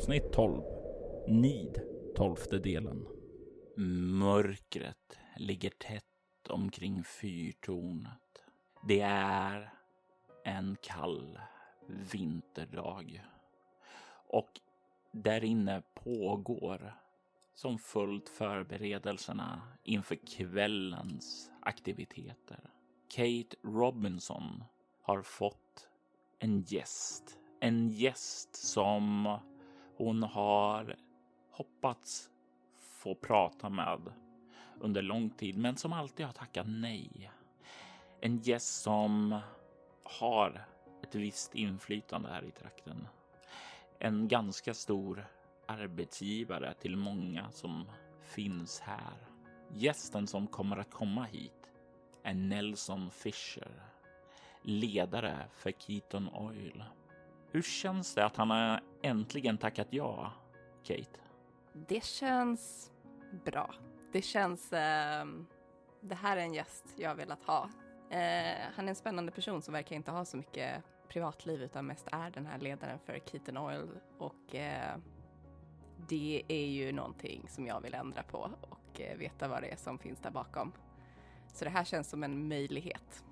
Avsnitt 12 Nid Tolfte delen Mörkret ligger tätt omkring fyrtornet. Det är en kall vinterdag och där inne pågår som följt förberedelserna inför kvällens aktiviteter. Kate Robinson har fått en gäst en gäst som hon har hoppats få prata med under lång tid, men som alltid har tackat nej. En gäst som har ett visst inflytande här i trakten. En ganska stor arbetsgivare till många som finns här. Gästen som kommer att komma hit är Nelson Fisher, ledare för Keaton Oil. Hur känns det att han är äntligen tackat ja, Kate? Det känns bra. Det känns... Eh, det här är en gäst jag velat ha. Eh, han är en spännande person som verkar inte ha så mycket privatliv utan mest är den här ledaren för Keaton Oil och eh, det är ju någonting som jag vill ändra på och eh, veta vad det är som finns där bakom. Så det här känns som en möjlighet.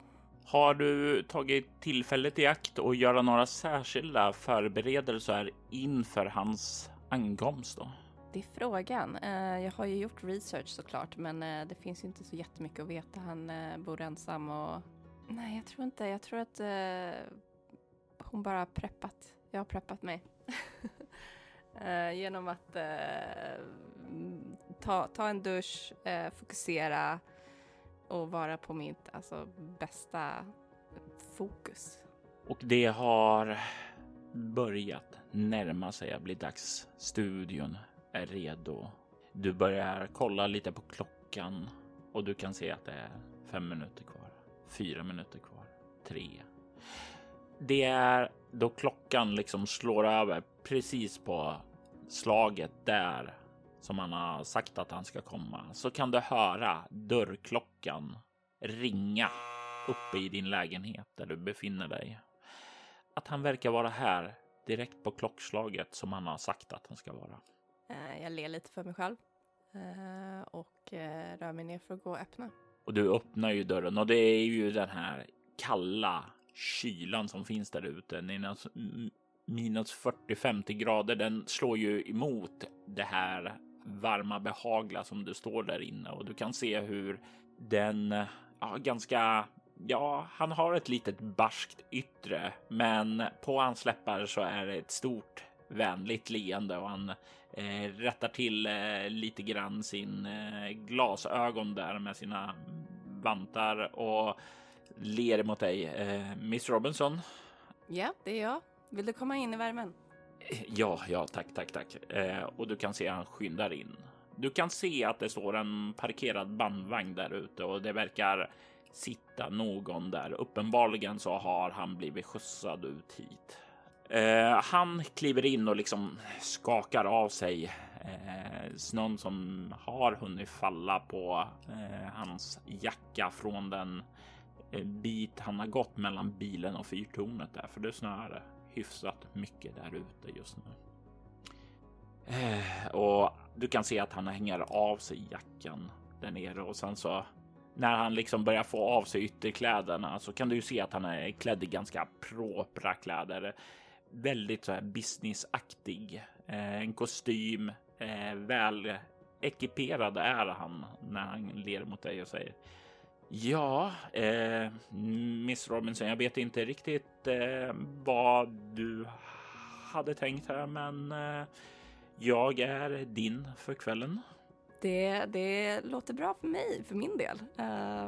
Har du tagit tillfället i akt och göra några särskilda förberedelser inför hans ankomst då? Det är frågan. Eh, jag har ju gjort research såklart, men eh, det finns ju inte så jättemycket att veta. Han eh, bor ensam och... Nej, jag tror inte. Jag tror att hon bara har preppat. Jag har preppat mig. Genom att ta, ta en dusch, fokusera, och vara på mitt alltså, bästa fokus. Och det har börjat närma sig att bli dags. Studion är redo. Du börjar kolla lite på klockan och du kan se att det är fem minuter kvar, fyra minuter kvar, tre. Det är då klockan liksom slår över precis på slaget där som han har sagt att han ska komma så kan du höra dörrklockan ringa uppe i din lägenhet där du befinner dig. Att han verkar vara här direkt på klockslaget som han har sagt att han ska vara. Eh, jag ler lite för mig själv eh, och eh, rör mig ner för att gå och öppna. Och du öppnar ju dörren och det är ju den här kalla kylan som finns där ute minus 40-50 grader. Den slår ju emot det här varma behagliga som du står där inne och du kan se hur den ja, ganska Ja, han har ett litet barskt yttre, men på hans läppar så är det ett stort vänligt leende och han eh, rättar till eh, lite grann sin eh, glasögon där med sina vantar och ler mot dig. Eh, Miss Robinson? Ja, det är jag. Vill du komma in i värmen? Ja, ja, tack, tack, tack. Eh, och du kan se att han skyndar in. Du kan se att det står en parkerad bandvagn där ute och det verkar sitta någon där. Uppenbarligen så har han blivit skjutsad ut hit. Eh, han kliver in och liksom skakar av sig eh, snön som har hunnit falla på eh, hans jacka från den eh, bit han har gått mellan bilen och fyrtornet där, för det snöar hyfsat mycket där ute just nu. Eh, och du kan se att han hänger av sig jackan där nere och sen så när han liksom börjar få av sig ytterkläderna så kan du ju se att han är klädd i ganska propra kläder. Väldigt så här businessaktig. Eh, en kostym, eh, väl ekiperad är han när han ler mot dig och säger Ja, eh, Miss Robinson, jag vet inte riktigt eh, vad du hade tänkt här, men eh, jag är din för kvällen. Det, det låter bra för mig, för min del.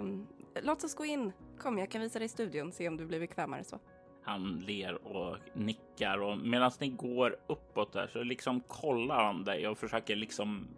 Um, låt oss gå in. Kom, jag kan visa dig studion, se om du blir bekvämare så. Han ler och nickar och medan ni går uppåt där så liksom kollar han dig och försöker liksom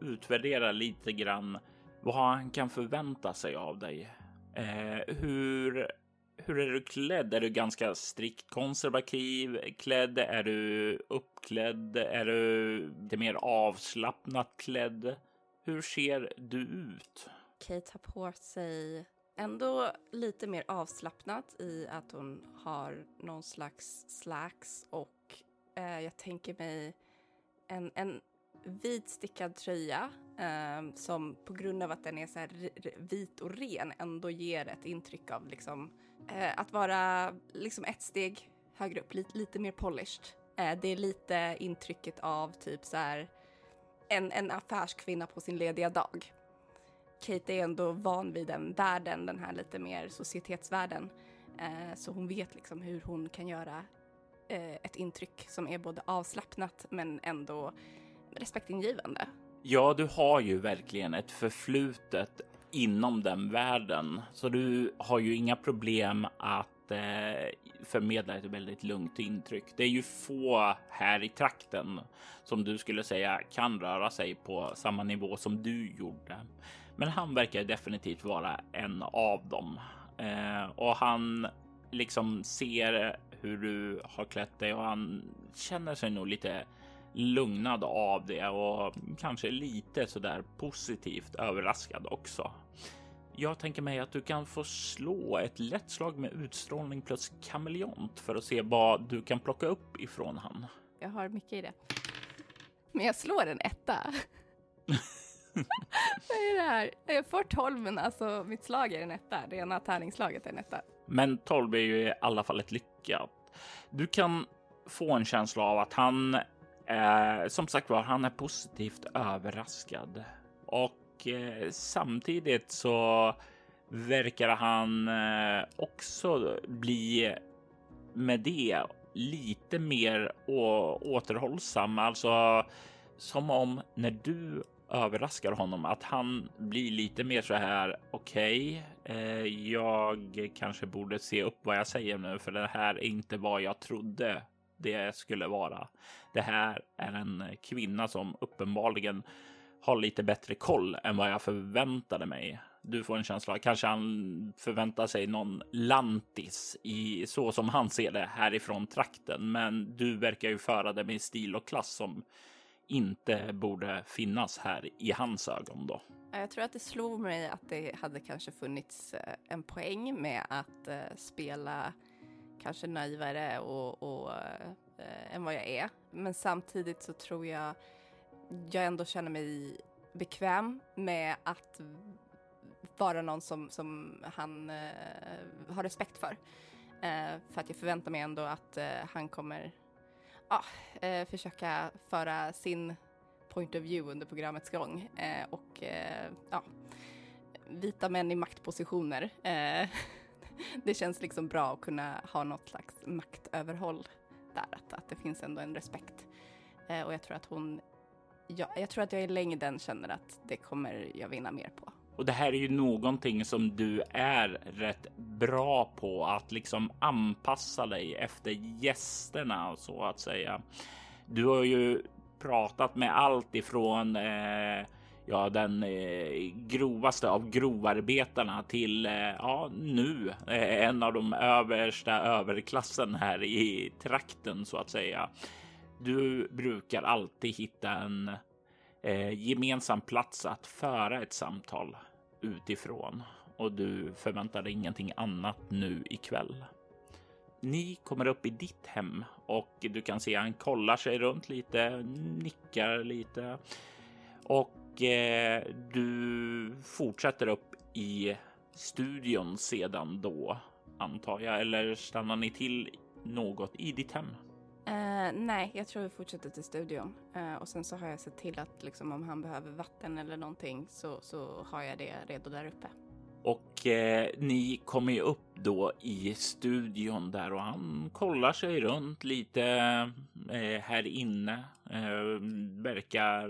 utvärdera lite grann vad han kan förvänta sig av dig. Eh, hur, hur är du klädd? Är du ganska strikt konservativ klädd? Är du uppklädd? Är du lite mer avslappnat klädd? Hur ser du ut? Kate har på sig ändå lite mer avslappnat i att hon har någon slags slacks och eh, jag tänker mig en, en vit stickad tröja eh, som på grund av att den är så här vit och ren ändå ger ett intryck av liksom eh, att vara liksom ett steg högre upp, lite, lite mer polished. Eh, det är lite intrycket av typ så här en, en affärskvinna på sin lediga dag. Kate är ändå van vid den världen, den här lite mer societetsvärlden. Eh, så hon vet liksom hur hon kan göra eh, ett intryck som är både avslappnat men ändå respektingivande. Ja, du har ju verkligen ett förflutet inom den världen, så du har ju inga problem att eh, förmedla ett väldigt lugnt intryck. Det är ju få här i trakten som du skulle säga kan röra sig på samma nivå som du gjorde. Men han verkar definitivt vara en av dem eh, och han liksom ser hur du har klätt dig och han känner sig nog lite lugnad av det och kanske lite så där positivt överraskad också. Jag tänker mig att du kan få slå ett lätt slag med utstrålning plus kameleont för att se vad du kan plocka upp ifrån han. Jag har mycket i det. Men jag slår en etta. Vad är det här? Jag får 12 men alltså mitt slag är en etta. Det ena tärningsslaget är en etta. Men 12 är ju i alla fall ett lyckat. Du kan få en känsla av att han Eh, som sagt var, han är positivt överraskad och eh, samtidigt så verkar han eh, också bli med det lite mer återhållsam, alltså som om när du överraskar honom att han blir lite mer så här. Okej, okay, eh, jag kanske borde se upp vad jag säger nu, för det här är inte vad jag trodde det skulle vara. Det här är en kvinna som uppenbarligen har lite bättre koll än vad jag förväntade mig. Du får en känsla av kanske han förväntar sig någon lantis i så som han ser det härifrån trakten. Men du verkar ju föra det med stil och klass som inte borde finnas här i hans ögon då. Jag tror att det slog mig att det hade kanske funnits eh, en poäng med att eh, spela kanske naivare och, och uh, än vad jag är. Men samtidigt så tror jag jag ändå känner mig bekväm med att vara någon som, som han uh, har respekt för. Uh, för att jag förväntar mig ändå att han kommer försöka föra sin point of view under programmets gång. och ja, vita män i maktpositioner det känns liksom bra att kunna ha något slags maktöverhåll där, att, att det finns ändå en respekt. Eh, och jag tror att hon, ja, jag tror att jag i längden känner att det kommer jag vinna mer på. Och det här är ju någonting som du är rätt bra på att liksom anpassa dig efter gästerna så att säga. Du har ju pratat med allt ifrån eh, ja, den eh, grovaste av grovarbetarna till eh, ja, nu eh, en av de översta överklassen här i trakten så att säga. Du brukar alltid hitta en eh, gemensam plats att föra ett samtal utifrån och du förväntar dig ingenting annat nu ikväll. Ni kommer upp i ditt hem och du kan se han kollar sig runt lite, nickar lite och och eh, du fortsätter upp i studion sedan då antar jag, eller stannar ni till något i ditt hem? Uh, nej, jag tror vi fortsätter till studion uh, och sen så har jag sett till att liksom om han behöver vatten eller någonting så, så har jag det redo där uppe. Och eh, ni kommer ju upp då i studion där och han kollar sig runt lite, eh, här inne eh, verkar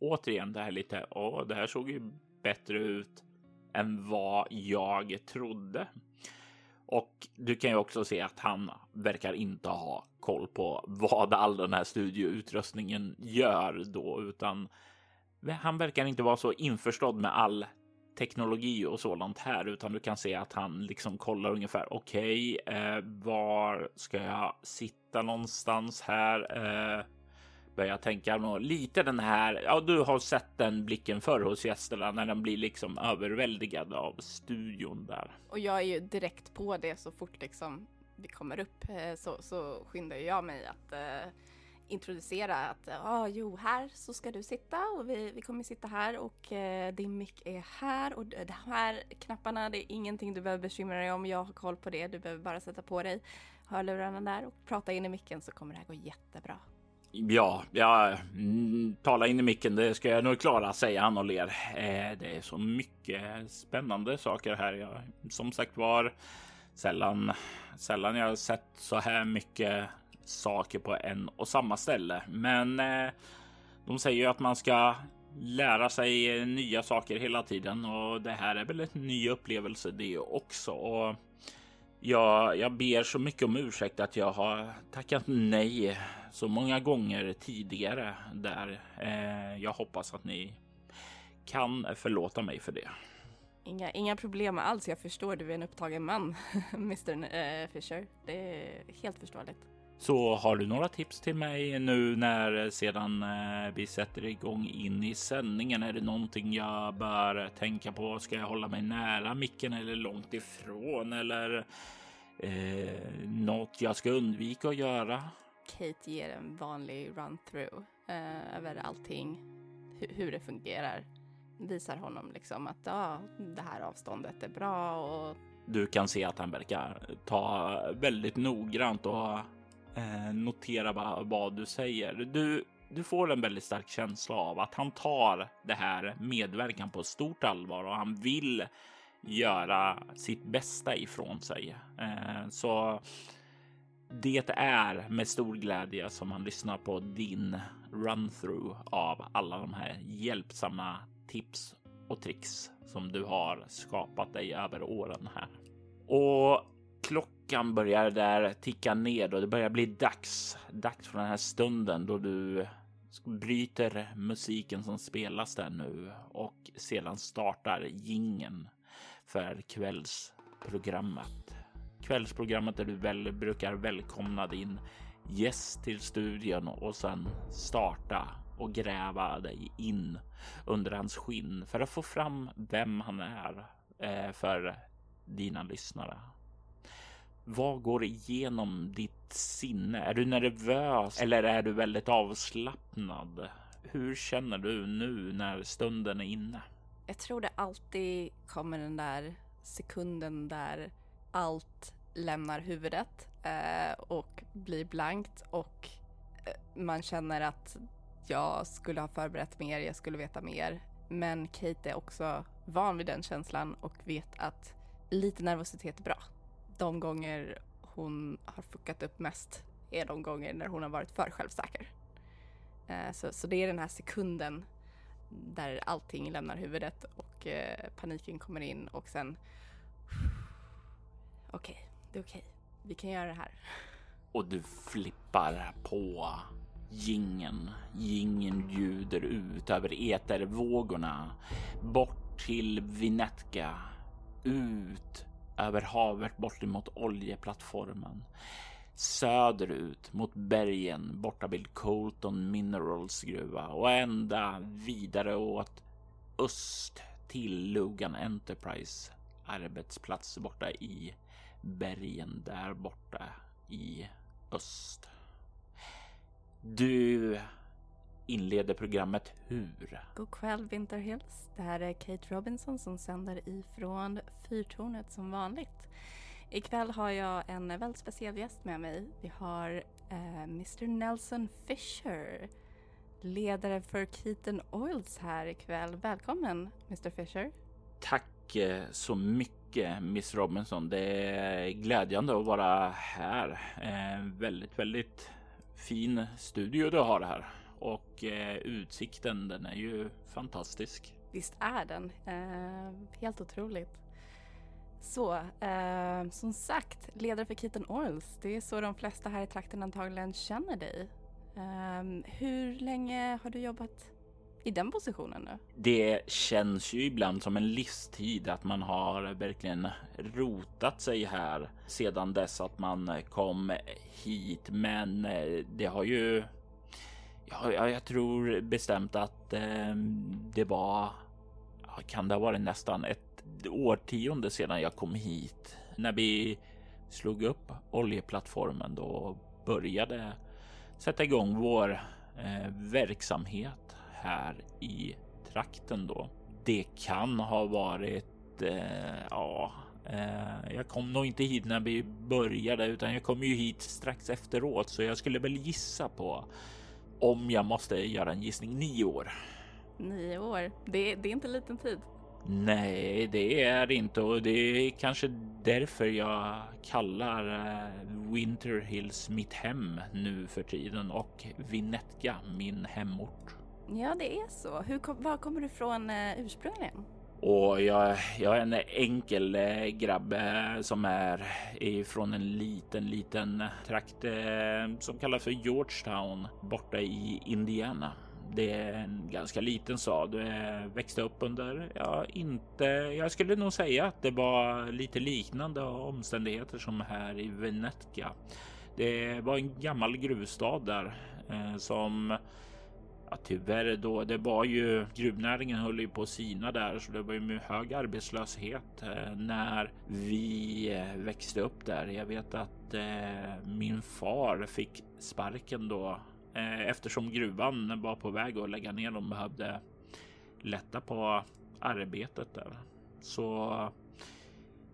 återigen det här lite. Åh, det här såg ju bättre ut än vad jag trodde. Och du kan ju också se att han verkar inte ha koll på vad all den här studioutrustningen gör då, utan han verkar inte vara så införstådd med all teknologi och sådant här, utan du kan se att han liksom kollar ungefär. Okej, okay, eh, var ska jag sitta någonstans här? Eh, börjar tänka på lite den här. Ja, du har sett den blicken förr hos gästerna när den blir liksom överväldigad av studion där. Och jag är ju direkt på det så fort liksom vi kommer upp eh, så, så skyndar jag mig att eh, introducera att ja, ah, jo, här så ska du sitta och vi, vi kommer sitta här och eh, din mick är här och de här knapparna, det är ingenting du behöver bekymra dig om. Jag har koll på det. Du behöver bara sätta på dig hörlurarna där och prata in i micken så kommer det här gå jättebra. Ja, jag mm, in i micken, det ska jag nog klara, säger han och ler. Eh, det är så mycket spännande saker här. Jag, som sagt var, sällan, sällan jag sett så här mycket saker på en och samma ställe. Men eh, de säger ju att man ska lära sig nya saker hela tiden och det här är väl en ny upplevelse det också. Och jag, jag ber så mycket om ursäkt att jag har tackat nej så många gånger tidigare där. Eh, jag hoppas att ni kan förlåta mig för det. Inga, inga problem alls. Jag förstår, du är en upptagen man, Mr eh, Fisher. Det är helt förståeligt. Så har du några tips till mig nu när sedan eh, vi sätter igång in i sändningen? Är det någonting jag bör tänka på? Ska jag hålla mig nära micken eller långt ifrån eller eh, något jag ska undvika att göra? Kate ger en vanlig run-through eh, över allting, hur det fungerar. Visar honom liksom att ja, det här avståndet är bra och du kan se att han verkar ta väldigt noggrant och eh, notera vad, vad du säger. Du, du får en väldigt stark känsla av att han tar det här medverkan på stort allvar och han vill göra sitt bästa ifrån sig. Eh, så det är med stor glädje som han lyssnar på din run through av alla de här hjälpsamma tips och tricks som du har skapat dig över åren här. Och klockan börjar där ticka ned och det börjar bli dags. Dags för den här stunden då du bryter musiken som spelas där nu och sedan startar gingen för kvällsprogrammet. Kvällsprogrammet där du väl brukar välkomna din gäst till studion och sen starta och gräva dig in under hans skinn för att få fram vem han är eh, för dina lyssnare. Vad går igenom ditt sinne? Är du nervös eller är du väldigt avslappnad? Hur känner du nu när stunden är inne? Jag tror det alltid kommer den där sekunden där allt lämnar huvudet eh, och blir blankt och eh, man känner att jag skulle ha förberett mer, jag skulle veta mer. Men Kate är också van vid den känslan och vet att lite nervositet är bra de gånger hon har fuckat upp mest är de gånger när hon har varit för självsäker. Eh, så, så det är den här sekunden där allting lämnar huvudet och eh, paniken kommer in och sen okej, okay, det är okej. Vi kan göra det här. Och du flippar på gingen. Gingen ljuder ut över etervågorna. Bort till Vinetka. Ut över havet bort mot oljeplattformen. Söderut mot bergen borta vid Colton Minerals gruva och ända vidare åt öst till Logan Enterprise arbetsplats borta i bergen där borta i öst. Du inleder programmet Hur? God kväll Winter Hills. Det här är Kate Robinson som sänder ifrån Fyrtornet som vanligt. Ikväll har jag en väldigt speciell gäst med mig. Vi har eh, Mr Nelson Fisher, ledare för Keaton Oils här ikväll. Välkommen Mr Fisher. Tack eh, så mycket Eh, Miss Robinson. Det är glädjande att vara här. Eh, väldigt, väldigt fin studio du har här och eh, utsikten den är ju fantastisk. Visst är den. Eh, helt otroligt. Så, eh, som sagt, ledare för Keaton Oils. Det är så de flesta här i trakten antagligen känner dig. Eh, hur länge har du jobbat i den positionen nu? Det känns ju ibland som en livstid att man har verkligen rotat sig här sedan dess att man kom hit. Men eh, det har ju. Ja, jag tror bestämt att eh, det var. Kan det ha varit nästan ett årtionde sedan jag kom hit när vi slog upp oljeplattformen då började sätta igång vår eh, verksamhet här i trakten då. Det kan ha varit, eh, ja, eh, jag kom nog inte hit när vi började utan jag kom ju hit strax efteråt så jag skulle väl gissa på om jag måste göra en gissning nio år. Nio år, det, det är inte liten tid. Nej, det är inte och det är kanske därför jag kallar eh, Winter Hills mitt hem nu för tiden och Vinetka min hemort. Ja, det är så. Hur kom, var kommer du ifrån eh, ursprungligen? Och jag, jag är en enkel eh, grabb eh, som är ifrån en liten, liten trakt eh, som kallas för Georgetown borta i Indiana. Det är en ganska liten stad. Jag växte upp under, ja, inte. Jag skulle nog säga att det var lite liknande omständigheter som här i Venetka. Det var en gammal gruvstad där eh, som Ja, tyvärr då. Det var ju gruvnäringen höll ju på att sina där, så det var ju hög arbetslöshet eh, när vi eh, växte upp där. Jag vet att eh, min far fick sparken då eh, eftersom gruvan var på väg att lägga ner. De behövde lätta på arbetet där. Så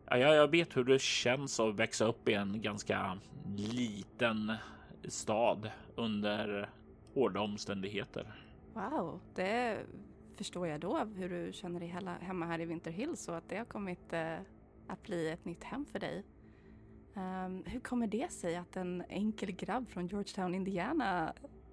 ja, jag vet hur det känns att växa upp i en ganska liten stad under hårda omständigheter. Wow, det förstår jag då hur du känner dig hemma här i Winter Hills och att det har kommit eh, att bli ett nytt hem för dig. Um, hur kommer det sig att en enkel grabb från Georgetown, Indiana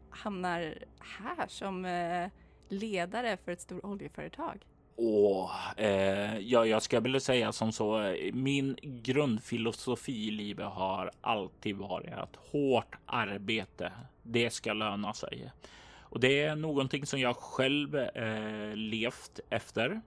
hamnar här som eh, ledare för ett stort oljeföretag? Och eh, ja, jag ska väl säga som så. Min grundfilosofi i livet har alltid varit att hårt arbete, det ska löna sig. Och det är någonting som jag själv eh, levt efter.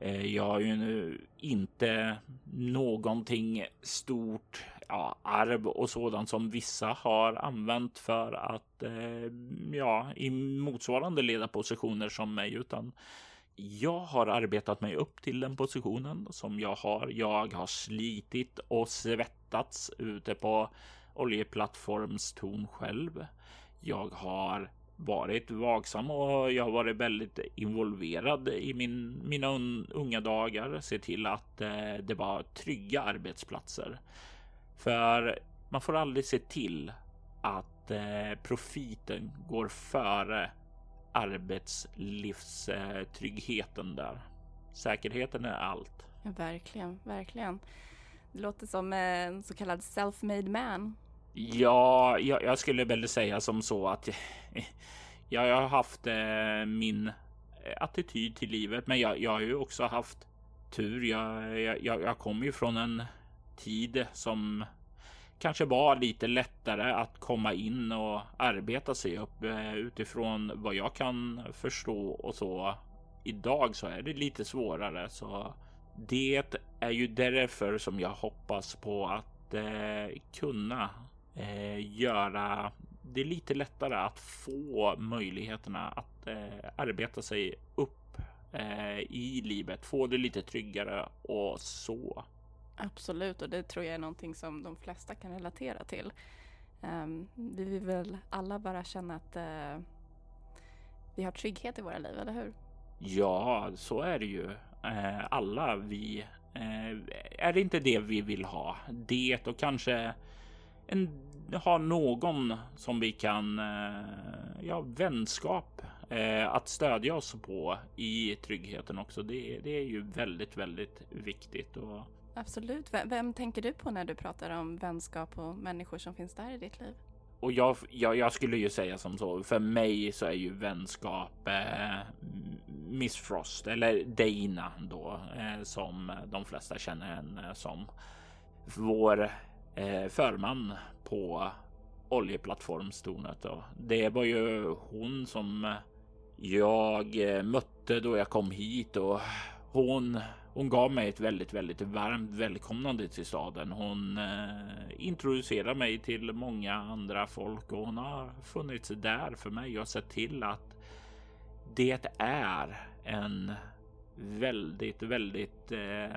Eh, jag har ju nu inte någonting stort ja, arv och sådant som vissa har använt för att eh, ja, i motsvarande ledarpositioner som mig, utan jag har arbetat mig upp till den positionen som jag har. Jag har slitit och svettats ute på oljeplattformstorn själv. Jag har varit vaksam och jag har varit väldigt involverad i min, mina unga dagar. Se till att eh, det var trygga arbetsplatser. För man får aldrig se till att eh, profiten går före arbetslivstryggheten där. Säkerheten är allt. Ja, verkligen, verkligen. Det låter som en så kallad self-made man. Ja, jag, jag, skulle väl säga som så att jag, jag har haft eh, min eh, attityd till livet, men jag, jag har ju också haft tur. Jag, jag, jag kommer ju från en tid som kanske var lite lättare att komma in och arbeta sig upp eh, utifrån vad jag kan förstå och så. Idag så är det lite svårare, så det är ju därför som jag hoppas på att eh, kunna eh, göra det lite lättare att få möjligheterna att eh, arbeta sig upp eh, i livet, få det lite tryggare och så. Absolut, och det tror jag är någonting som de flesta kan relatera till. Um, vi vill väl alla bara känna att uh, vi har trygghet i våra liv, eller hur? Ja, så är det ju. Uh, alla vi. Uh, är det inte det vi vill ha? Det och kanske en, ha någon som vi kan, ja, vänskap att stödja oss på i tryggheten också. Det, det är ju väldigt, väldigt viktigt och Absolut. Vem, vem, tänker du på när du pratar om vänskap och människor som finns där i ditt liv? och jag, jag, jag, skulle ju säga som så. För mig så är ju vänskap eh, Miss Frost eller Dana då eh, som de flesta känner henne som vår eh, förman på oljeplattformstornet. Och det var ju hon som jag eh, mötte då jag kom hit och hon hon gav mig ett väldigt, väldigt varmt välkomnande till staden. Hon eh, introducerade mig till många andra folk och hon har funnits där för mig och sett till att det är en väldigt, väldigt eh,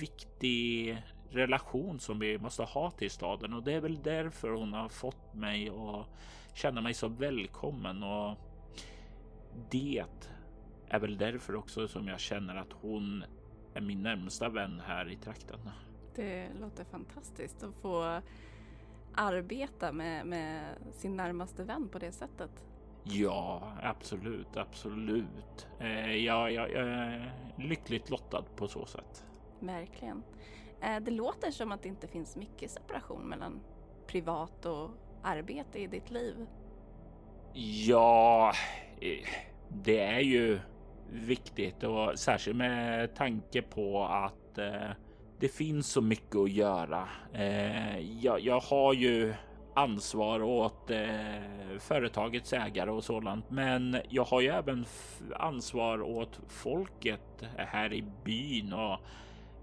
viktig relation som vi måste ha till staden och det är väl därför hon har fått mig att känna mig så välkommen och det är väl därför också som jag känner att hon är min närmsta vän här i trakten. Det låter fantastiskt att få arbeta med, med sin närmaste vän på det sättet. Ja, absolut, absolut. Eh, jag, jag, jag är lyckligt lottad på så sätt. Verkligen. Eh, det låter som att det inte finns mycket separation mellan privat och arbete i ditt liv. Ja, eh, det är ju viktigt och särskilt med tanke på att eh, det finns så mycket att göra. Jag, jag, har ju ansvar åt eh, företagets ägare och sådant, men jag har ju även ansvar åt folket här i byn och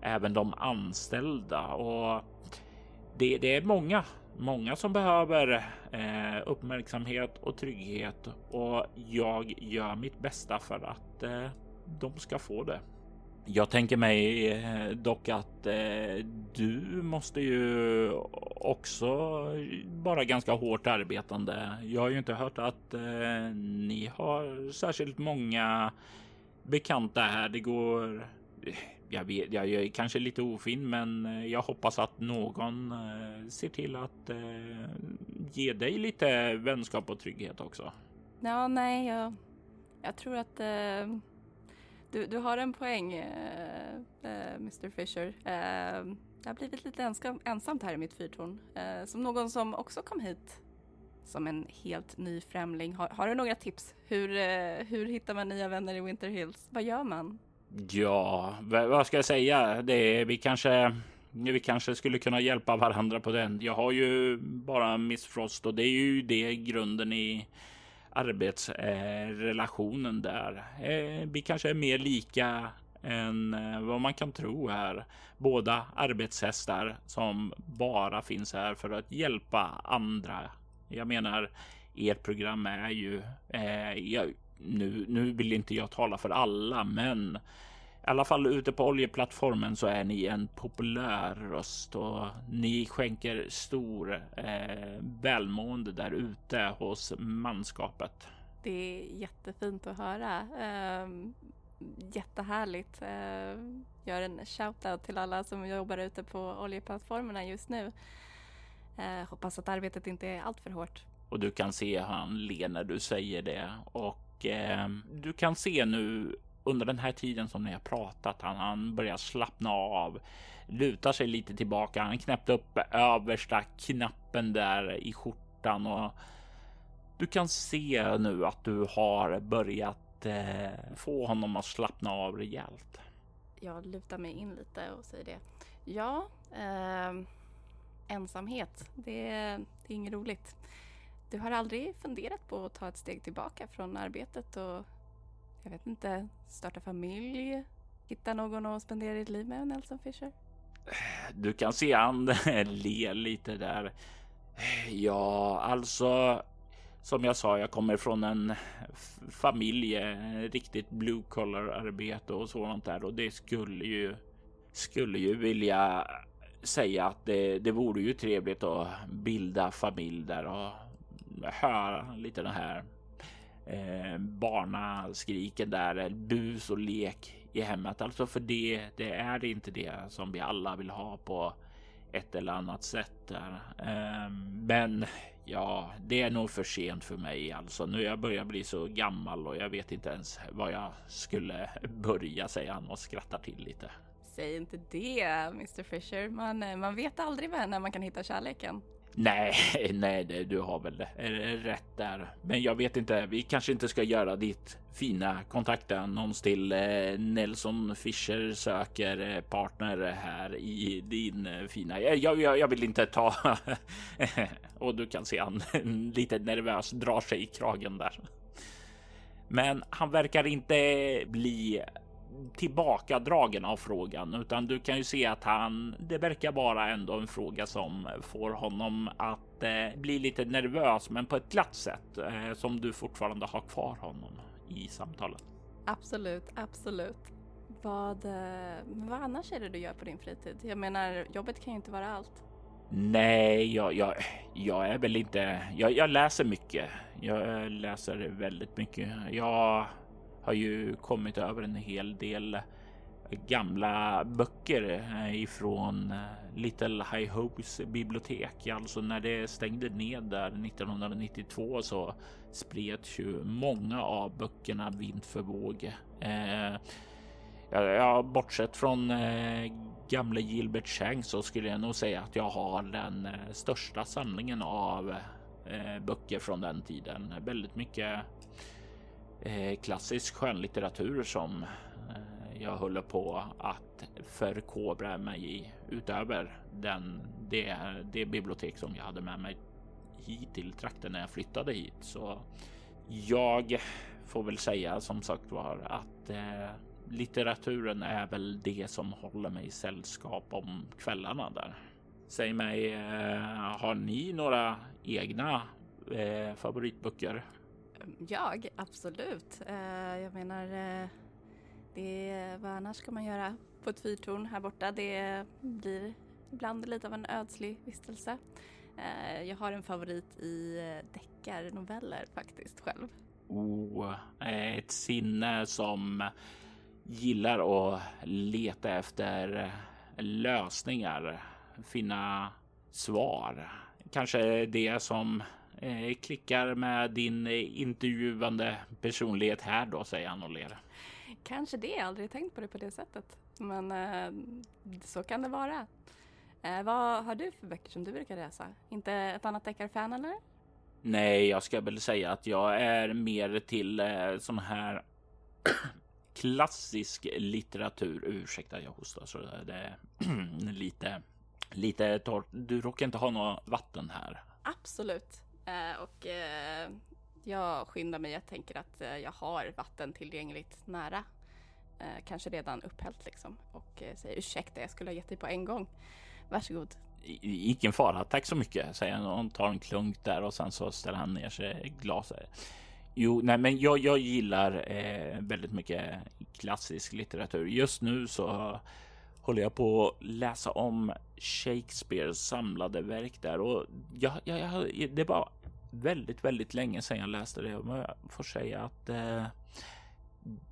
även de anställda och det, det är många många som behöver eh, uppmärksamhet och trygghet och jag gör mitt bästa för att eh, de ska få det. Jag tänker mig eh, dock att eh, du måste ju också vara ganska hårt arbetande. Jag har ju inte hört att eh, ni har särskilt många bekanta här. Det går eh, jag vet, jag är kanske lite ofin, men eh, jag hoppas att någon eh, ser till att eh, ge dig lite vänskap och trygghet också. Ja, nej, jag, jag tror att eh, du, du har en poäng, eh, eh Mr Fisher. jag har blivit lite ensam, ensamt här i mitt fyrtorn. som någon som också kom hit som en helt ny främling. Har, har du några tips? Hur, hur hittar man nya vänner i Winter Hills? Vad gör man? Ja, vad ska jag säga? Det är, vi kanske vi kanske skulle kunna hjälpa varandra på den. Jag har ju bara Miss Frost och det är ju det grunden i arbetsrelationen där. Eh, vi kanske är mer lika än eh, vad man kan tro här. Båda arbetshästar som bara finns här för att hjälpa andra. Jag menar, ert program är ju, eh, jag, nu, nu vill inte jag tala för alla, men i alla fall ute på oljeplattformen så är ni en populär röst och ni skänker stor eh, välmående där ute hos manskapet. Det är jättefint att höra. Eh, jättehärligt. Eh, gör en shoutout till alla som jobbar ute på oljeplattformarna just nu. Eh, hoppas att arbetet inte är allt för hårt. Och du kan se han ler när du säger det och och eh, du kan se nu under den här tiden som ni har pratat, han, han börjar slappna av, lutar sig lite tillbaka. Han knäppte upp översta knappen där i skjortan och du kan se nu att du har börjat eh, få honom att slappna av rejält. Jag lutar mig in lite och säger det. Ja, eh, ensamhet, det, det är inget roligt. Du har aldrig funderat på att ta ett steg tillbaka från arbetet och jag vet inte, starta familj, hitta någon att spendera ditt liv med, Nelson Fisher? Du kan se han le lite där. Ja, alltså som jag sa, jag kommer från en familj, riktigt blue collar arbete och sådant där och det skulle ju skulle ju vilja säga att det, det vore ju trevligt att bilda familj där och höra lite den här eh, barnaskriken där, eh, bus och lek i hemmet. Alltså för det, det är inte det som vi alla vill ha på ett eller annat sätt där. Eh, men ja, det är nog för sent för mig alltså. Nu jag börjar bli så gammal och jag vet inte ens vad jag skulle börja säga han och skrattar till lite. Säg inte det, Mr Fisher. Man, eh, man vet aldrig när man kan hitta kärleken. Nej, nej, du har väl eh, rätt där. Men jag vet inte, vi kanske inte ska göra ditt fina kontaktannons till eh, Nelson Fischer söker eh, partner här i din fina. Jag, jag, jag vill inte ta och du kan se han lite nervös drar sig i kragen där. Men han verkar inte bli tillbakadragen av frågan, utan du kan ju se att han, det verkar vara ändå en fråga som får honom att eh, bli lite nervös, men på ett glatt sätt eh, som du fortfarande har kvar honom i samtalet. Absolut, absolut. Vad, eh, vad annars är det du gör på din fritid? Jag menar, jobbet kan ju inte vara allt. Nej, jag, jag, jag är väl inte. Jag, jag läser mycket. Jag läser väldigt mycket. Jag har ju kommit över en hel del gamla böcker eh, ifrån eh, Little High Hopes bibliotek. Alltså när det stängde ned där 1992 så spreds ju många av böckerna vind för våg. Eh, ja, bortsett från eh, gamle Gilbert Chang så skulle jag nog säga att jag har den eh, största samlingen av eh, böcker från den tiden. Väldigt mycket Eh, klassisk skönlitteratur som eh, jag håller på att förkovra mig i utöver den, det, det bibliotek som jag hade med mig hit till trakten när jag flyttade hit. Så jag får väl säga som sagt var att eh, litteraturen är väl det som håller mig i sällskap om kvällarna där. Säg mig, eh, har ni några egna eh, favoritböcker? Jag? Absolut. Eh, jag menar, eh, det är, vad annars ska man göra på ett fyrtorn här borta? Det blir ibland lite av en ödslig vistelse. Eh, jag har en favorit i deckarnoveller faktiskt själv. Oh, ett sinne som gillar att leta efter lösningar, finna svar. Kanske det som eh, klickar med din eh, intervjuande personlighet här då, säger han och ler. Kanske det, jag har aldrig tänkt på det på det sättet. Men eh, så kan det vara. Eh, vad har du för böcker som du brukar läsa? Inte ett annat deckarfan eller? Nej, jag ska väl säga att jag är mer till eh, sån här klassisk litteratur. Ursäkta, jag hostar så det är lite, lite torrt. Du råkar inte ha något vatten här? Absolut. Eh, och eh, jag skyndar mig. Jag tänker att eh, jag har vatten tillgängligt nära. Eh, kanske redan upphällt liksom. Och eh, säger ursäkta, jag skulle ha gett dig på en gång. Varsågod. Ingen fara, tack så mycket, säger han och tar en klunk där och sen så ställer han ner sig glaset. Jo, nej, men jag, jag gillar eh, väldigt mycket klassisk litteratur. Just nu så håller jag på att läsa om Shakespeares samlade verk där och jag, jag, jag, det bara väldigt, väldigt länge sedan jag läste det Men jag får säga att eh,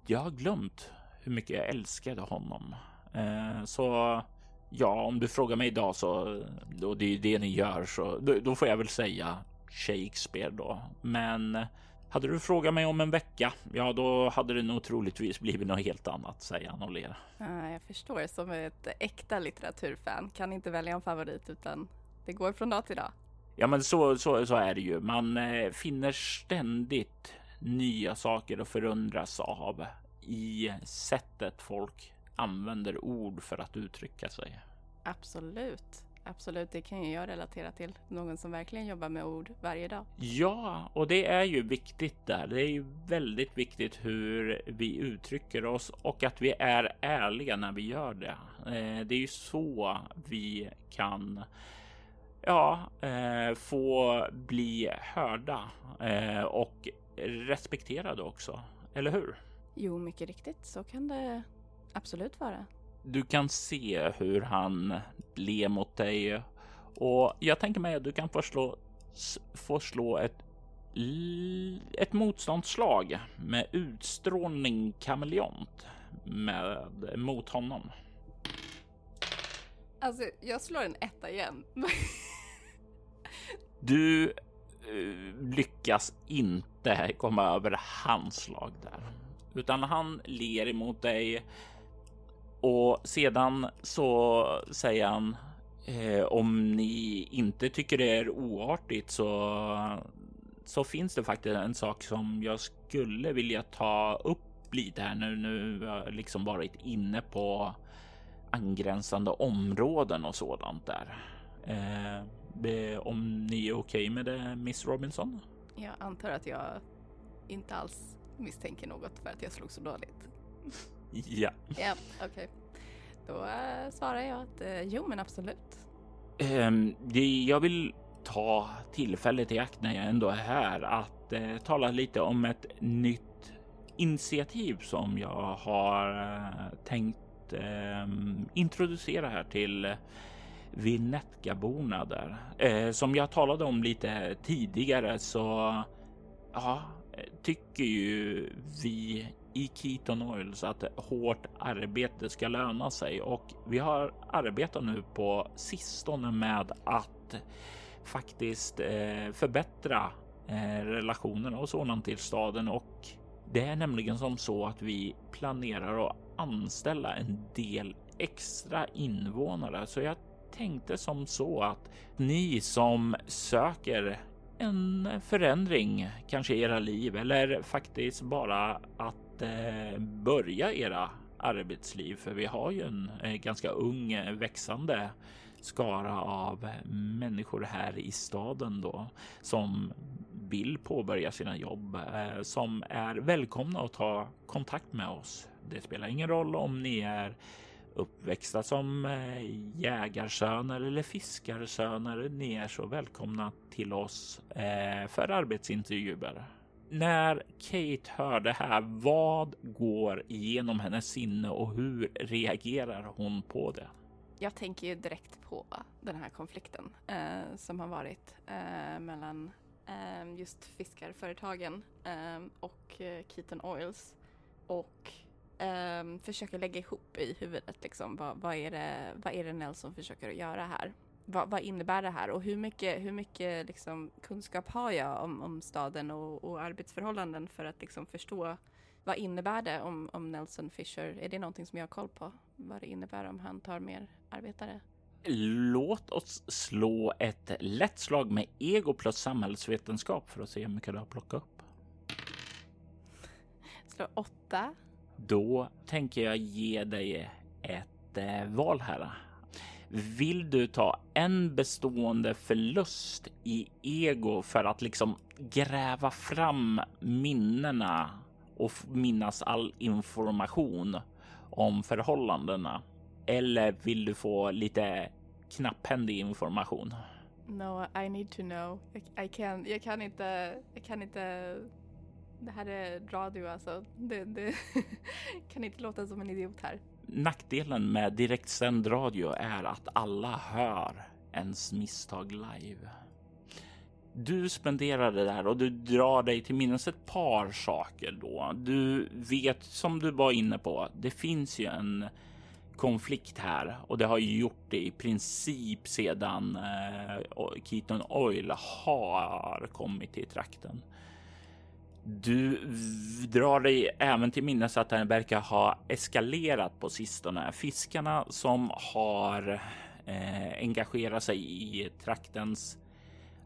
jag har glömt hur mycket jag älskade honom. Eh, så ja, om du frågar mig idag så och det är ju det ni gör så då, då får jag väl säga Shakespeare då. Men hade du frågat mig om en vecka, ja då hade det nog troligtvis blivit något helt annat, säger han och ler. Jag förstår, som ett äkta litteraturfan kan inte välja en favorit utan det går från dag till dag. Ja, men så, så, så är det ju. Man eh, finner ständigt nya saker att förundras av i sättet folk använder ord för att uttrycka sig. Absolut. Absolut, det kan ju jag relatera till. Någon som verkligen jobbar med ord varje dag. Ja, och det är ju viktigt där. Det är ju väldigt viktigt hur vi uttrycker oss och att vi är ärliga när vi gör det. Eh, det är ju så vi kan ja, eh, få bli hörda eh, och respekterade också. Eller hur? Jo, mycket riktigt. Så kan det absolut vara. Du kan se hur han ler mot dig och jag tänker mig att du kan få slå, få slå ett ett motståndsslag med utstrålning kameleont med mot honom. Alltså, jag slår en etta igen. Du eh, lyckas inte komma över hans slag där, utan han ler emot dig och sedan så säger han Eh, om ni inte tycker det är oartigt så, så finns det faktiskt en sak som jag skulle vilja ta upp lite här nu. Nu har jag liksom varit inne på angränsande områden och sådant där. Eh, om ni är okej okay med det, Miss Robinson? Jag antar att jag inte alls misstänker något för att jag slog så dåligt. ja. Ja, okej. Okay. Då äh, svarar jag att äh, jo, men absolut. Um, det, jag vill ta tillfället i akt när jag ändå är här att äh, tala lite om ett nytt initiativ som jag har tänkt introducera här till Vinnetka-borna där. Eh, som jag talade om lite tidigare så ja, tycker ju vi i Keaton Oils att hårt arbete ska löna sig och vi har arbetat nu på sistone med att faktiskt eh, förbättra eh, relationerna och sådant till staden och det är nämligen som så att vi planerar att anställa en del extra invånare. Så jag tänkte som så att ni som söker en förändring kanske i era liv eller faktiskt bara att eh, börja era arbetsliv. För vi har ju en eh, ganska ung eh, växande skara av människor här i staden då som vill påbörja sina jobb, eh, som är välkomna att ta kontakt med oss. Det spelar ingen roll om ni är uppväxta som eh, jägarsöner eller fiskarsöner. Ni är så välkomna till oss eh, för arbetsintervjuer. När Kate hör det här, vad går igenom hennes sinne och hur reagerar hon på det? Jag tänker ju direkt på den här konflikten eh, som har varit eh, mellan eh, just fiskarföretagen eh, och eh, Keaton Oils och um, försöker lägga ihop i huvudet liksom vad, vad, är det, vad är det Nelson försöker att göra här? Vad, vad innebär det här och hur mycket, hur mycket liksom, kunskap har jag om, om staden och, och arbetsförhållanden för att liksom förstå vad innebär det om, om Nelson Fisher? Är det någonting som jag har koll på? Vad det innebär om han tar mer arbetare? Låt oss slå ett lätt slag med ego plus samhällsvetenskap för att se hur mycket du har plockat upp. Slå åtta. Då tänker jag ge dig ett eh, val här. Vill du ta en bestående förlust i ego för att liksom gräva fram minnena och minnas all information om förhållandena? Eller vill du få lite knapphändig information? No, I need to know. I, I can, jag kan inte, jag kan inte det här är radio alltså. Det, det kan inte låta som en idiot här. Nackdelen med direktsänd radio är att alla hör ens misstag live. Du spenderar det där och du drar dig till minnes ett par saker då. Du vet som du var inne på. Det finns ju en konflikt här och det har ju gjort det i princip sedan eh, Keaton Oil har kommit till trakten. Du drar dig även till minnes att den verkar ha eskalerat på sistone. Fiskarna som har eh, engagerat sig i traktens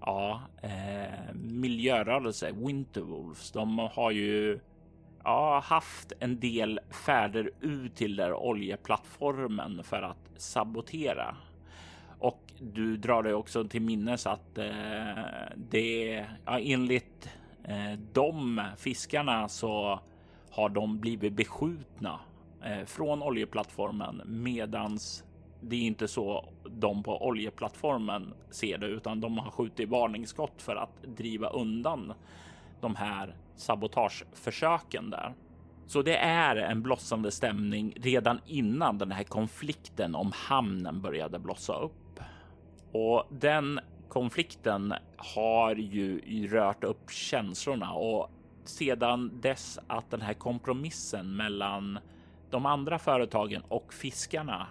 ja, eh, miljörörelse, Winterwolves, de har ju ja, haft en del färder ut till där oljeplattformen för att sabotera. Och du drar dig också till minnes att eh, det ja, enligt Eh, de fiskarna så har de blivit beskjutna eh, från oljeplattformen medans det är inte så de på oljeplattformen ser det, utan de har skjutit varningsskott för att driva undan de här sabotageförsöken där. Så det är en blossande stämning redan innan den här konflikten om hamnen började blossa upp. Och den konflikten har ju rört upp känslorna och sedan dess att den här kompromissen mellan de andra företagen och fiskarna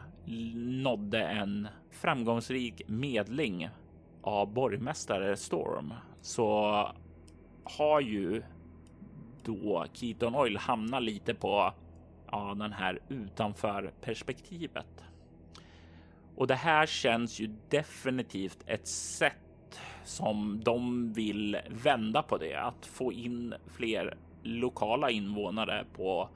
nådde en framgångsrik medling av borgmästare Storm så har ju då Keaton Oil hamnat lite på ja, den här utanför perspektivet. Och det här känns ju definitivt ett sätt som de vill vända på det, att få in fler lokala invånare på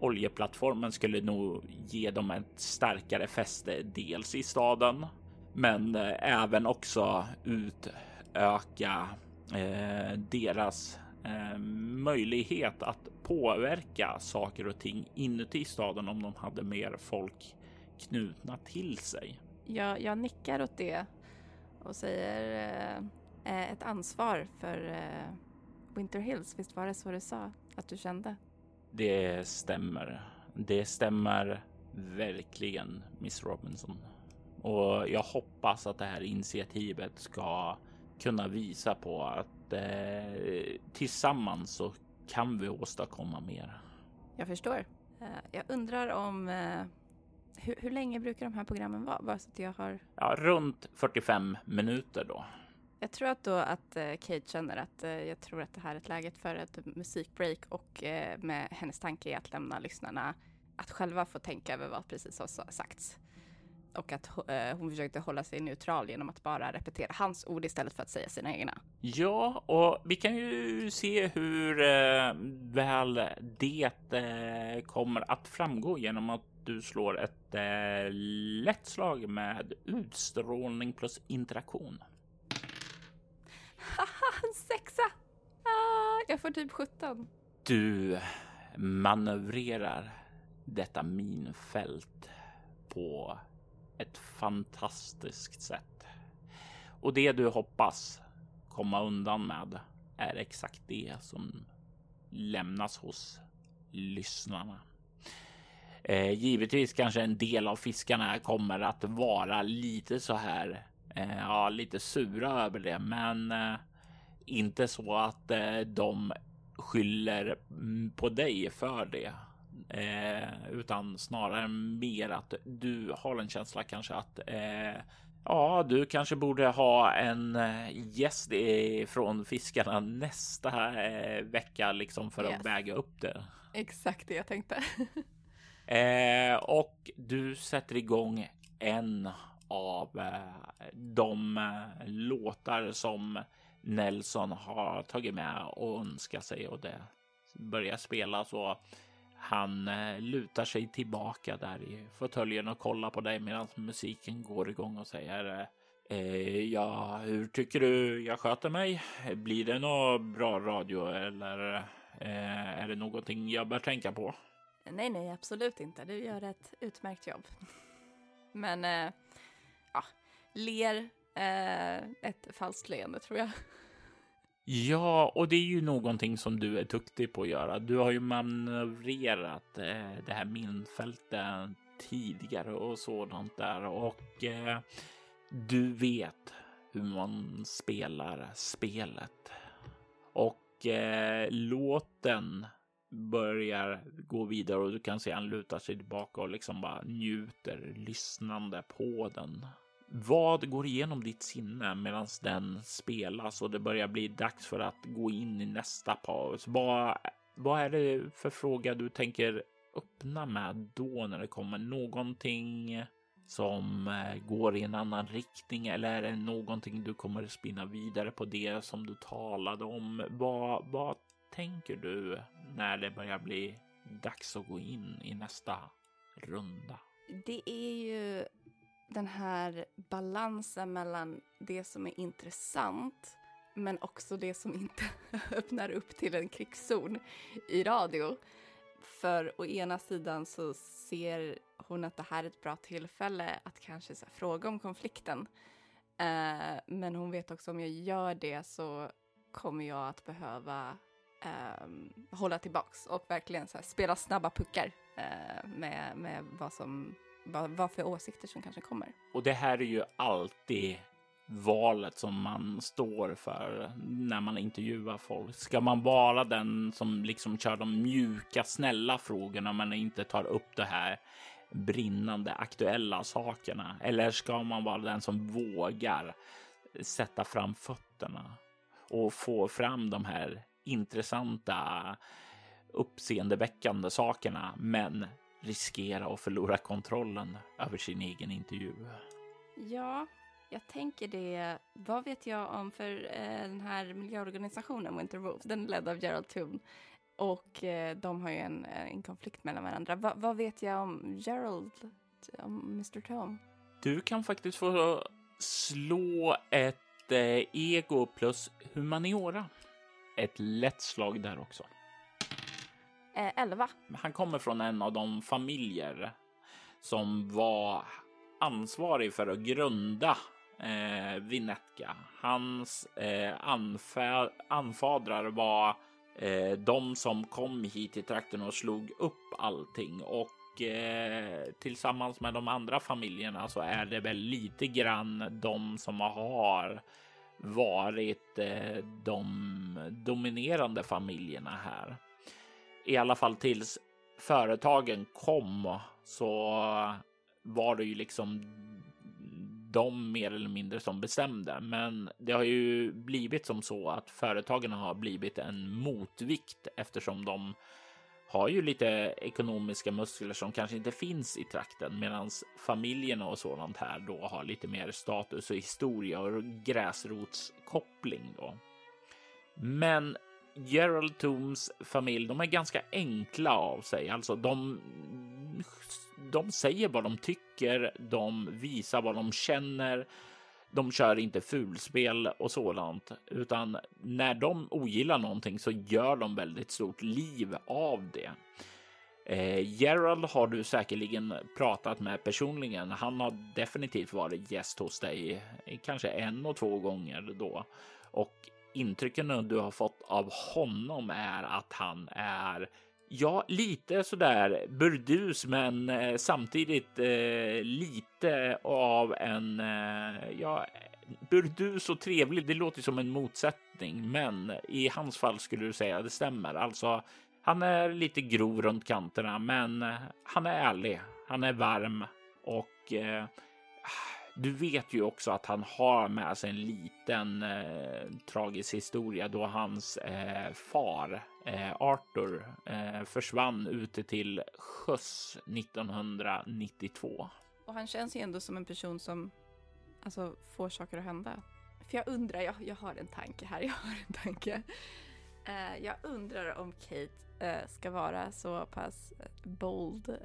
oljeplattformen skulle nog ge dem ett starkare fäste, dels i staden, men eh, även också utöka eh, deras eh, möjlighet att påverka saker och ting inuti staden om de hade mer folk knutna till sig. Jag, jag nickar åt det och säger eh, ett ansvar för eh, Winter Hills. Visst var det så du sa att du kände? Det stämmer. Det stämmer verkligen, Miss Robinson. Och jag hoppas att det här initiativet ska kunna visa på att eh, tillsammans så kan vi åstadkomma mer. Jag förstår. Uh, jag undrar om uh, hur, hur, länge brukar de här programmen vara? Bara så att jag har... Ja, runt 45 minuter då. Jag tror att då att uh, Kate känner att jag tror att det här är ett läge för ett musikbreak och med hennes tanke är att lämna lyssnarna att själva få tänka över vad precis har sagts och att eh, hon försökte hålla sig neutral genom att bara repetera hans ord istället för att säga sina egna. Ja, och vi kan ju se hur eh, väl det eh, kommer att framgå genom att du slår ett eh, lätt slag med utstrålning plus interaktion. Haha, en sexa! Ah, jag får typ 17. Du manövrerar detta minfält på ett fantastiskt sätt. Och det du hoppas komma undan med är exakt det som lämnas hos lyssnarna. Eh, givetvis kanske en del av fiskarna kommer att vara lite så här, eh, ja, lite sura över det, men eh, inte så att eh, de skyller på dig för det eh, utan snarare mer att du har en känsla kanske att eh, ja, du kanske borde ha en gäst från fiskarna nästa vecka liksom för yes. att väga upp det. Exakt det jag tänkte. eh, och du sätter igång en av eh, de eh, låtar som Nelson har tagit med och önskar sig och det börjar spela så han eh, lutar sig tillbaka där i fåtöljen och kollar på dig medan musiken går igång och säger eh, eh, Ja, hur tycker du jag sköter mig? Blir det något bra radio eller är det någonting jag bör tänka på? Nej, nej, absolut inte. Du gör ett utmärkt jobb. Men eh, ja, ler eh, ett falskt leende tror jag. Ja, och det är ju någonting som du är duktig på att göra. Du har ju manövrerat eh, det här minfältet tidigare och sådant där och eh, du vet hur man spelar spelet. Och eh, låten börjar gå vidare och du kan se han lutar sig tillbaka och liksom bara njuter lyssnande på den. Vad går igenom ditt sinne medan den spelas och det börjar bli dags för att gå in i nästa paus? Vad, vad är det för fråga du tänker öppna med då när det kommer någonting som eh, går i en annan riktning eller är det någonting du kommer spinna vidare på det som du talade om? Vad, vad tänker du när det börjar bli dags att gå in i nästa runda? Det är ju den här balansen mellan det som är intressant men också det som inte öppnar upp till en krigszon i radio. För å ena sidan så ser hon att det här är ett bra tillfälle att kanske här, fråga om konflikten. Eh, men hon vet också om jag gör det så kommer jag att behöva eh, hålla tillbaks och verkligen så här, spela snabba puckar eh, med, med vad som vad, vad för åsikter som kanske kommer. Och det här är ju alltid valet som man står för när man intervjuar folk. Ska man vara den som liksom kör de mjuka, snälla frågorna men inte tar upp det här brinnande aktuella sakerna? Eller ska man vara den som vågar sätta fram fötterna och få fram de här intressanta uppseendeväckande sakerna, men riskera att förlora kontrollen över sin egen intervju. Ja, jag tänker det. Vad vet jag om för eh, den här miljöorganisationen Winter Wolves? Den är ledd av Gerald Toon. Och eh, de har ju en, en konflikt mellan varandra. Va, vad vet jag om Gerald, om Mr Tom? Du kan faktiskt få slå ett eh, ego plus humaniora. Ett lätt slag där också. Eh. Han kommer från en av de familjer som var ansvarig för att grunda eh, Vinetka. Hans eh, anfä- anfadrar var eh, de som kom hit till trakten och slog upp allting och eh, tillsammans med de andra familjerna så är det väl lite grann de som har varit eh, de dominerande familjerna här. I alla fall tills företagen kom så var det ju liksom de mer eller mindre som bestämde. Men det har ju blivit som så att företagen har blivit en motvikt eftersom de har ju lite ekonomiska muskler som kanske inte finns i trakten medan familjerna och sådant här då har lite mer status och historia och gräsrotskoppling då. Men Gerald Tooms familj, de är ganska enkla av sig. Alltså de, de säger vad de tycker, de visar vad de känner. De kör inte fulspel och sådant, utan när de ogillar någonting så gör de väldigt stort liv av det. Eh, Gerald har du säkerligen pratat med personligen. Han har definitivt varit gäst hos dig, kanske en och två gånger då. Och intrycken du har fått av honom är att han är Ja, lite sådär burdus, men eh, samtidigt eh, lite av en eh, ja, burdus och trevlig. Det låter som en motsättning, men i hans fall skulle du säga det stämmer. Alltså, han är lite grov runt kanterna, men eh, han är ärlig. Han är varm och eh, du vet ju också att han har med sig en liten eh, tragisk historia då hans eh, far eh, Arthur eh, försvann ute till sjöss 1992. Och han känns ju ändå som en person som alltså, får saker att hända. För jag undrar, jag, jag har en tanke här, jag har en tanke. Eh, jag undrar om Kate eh, ska vara så pass eh, bold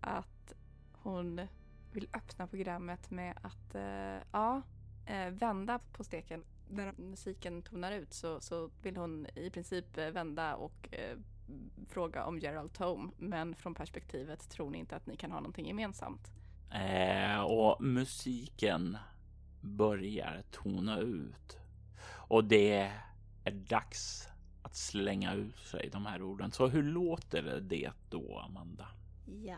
att hon vill öppna programmet med att uh, ja, uh, vända på steken. När musiken tonar ut så, så vill hon i princip uh, vända och fråga om Gerald Tome. Men från perspektivet tror ni inte att ni kan ha någonting gemensamt? och musiken börjar tona ut. Och det är dags att slänga ut sig de här orden. Så hur låter det då, Amanda? Ja,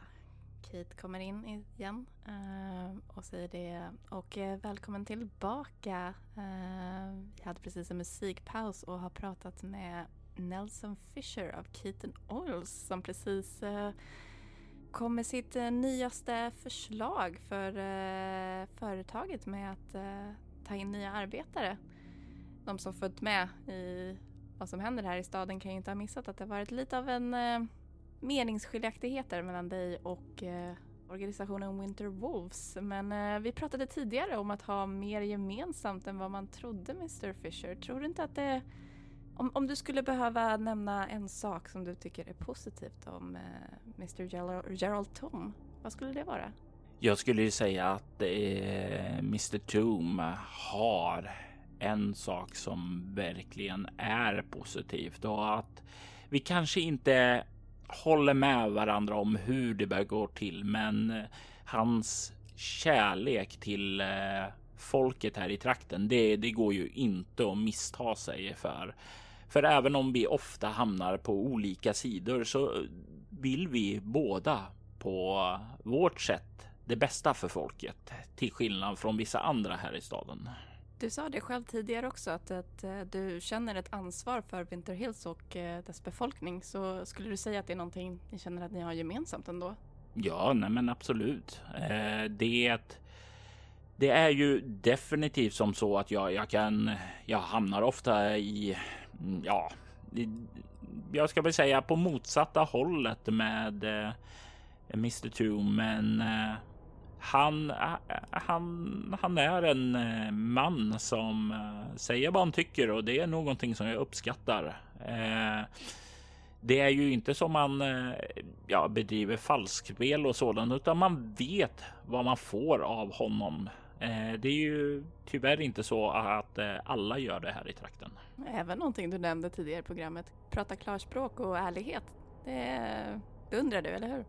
Kate kommer in igen eh, och säger det. Och eh, välkommen tillbaka. Vi jag hade precis en musikpaus och har pratat med Nelson Fisher av Keaton Oils som precis kom med sitt nyaste förslag för företaget med att ta in nya arbetare. De som följt med i vad som händer här i staden kan ju inte ha missat att det varit lite av en meningsskiljaktigheter mellan dig och eh, organisationen Winter Wolves. Men eh, vi pratade tidigare om att ha mer gemensamt än vad man trodde Mr Fisher. Tror du inte att det om, om du skulle behöva nämna en sak som du tycker är positivt om eh, Mr Gerald, Gerald Tom, vad skulle det vara? Jag skulle ju säga att eh, Mr Tom har en sak som verkligen är positivt och att vi kanske inte håller med varandra om hur det bör gå till, men eh, hans kärlek till eh, folket här i trakten, det, det går ju inte att missta sig för. För även om vi ofta hamnar på olika sidor så vill vi båda på vårt sätt det bästa för folket, till skillnad från vissa andra här i staden. Du sa det själv tidigare också att, att eh, du känner ett ansvar för Winter Hills och eh, dess befolkning. Så skulle du säga att det är någonting ni känner att ni har gemensamt ändå? Ja, nej men absolut. Eh, det, det är ju definitivt som så att jag, jag kan, jag hamnar ofta i, mm, ja, jag ska väl säga på motsatta hållet med Mr. Two, men han, eh, han, han är en eh, man som eh, säger vad han tycker och det är någonting som jag uppskattar. Det är ju inte som man ja, bedriver falskspel och sådant, utan man vet vad man får av honom. Det är ju tyvärr inte så att alla gör det här i trakten. Även någonting du nämnde tidigare i programmet, prata klarspråk och ärlighet. Det beundrar du, eller hur?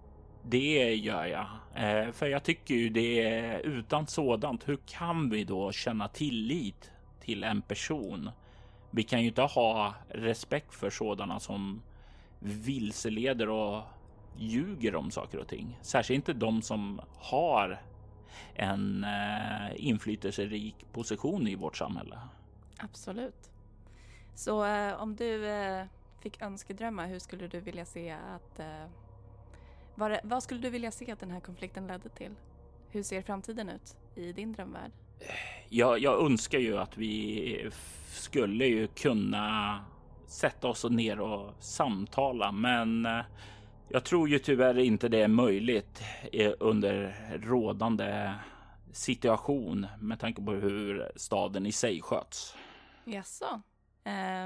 Det gör jag, eh, för jag tycker ju det är utan sådant. Hur kan vi då känna tillit till en person? Vi kan ju inte ha respekt för sådana som vilseleder och ljuger om saker och ting. Särskilt inte de som har en eh, inflytelserik position i vårt samhälle. Absolut. Så eh, om du eh, fick önskedrömma, hur skulle du vilja se att eh, vad, vad skulle du vilja se att den här konflikten ledde till? Hur ser framtiden ut i din drömvärld? Jag, jag önskar ju att vi skulle ju kunna sätta oss ner och samtala, men eh, jag tror ju tyvärr inte det är möjligt eh, under rådande situation med tanke på hur staden i sig sköts. Jaså?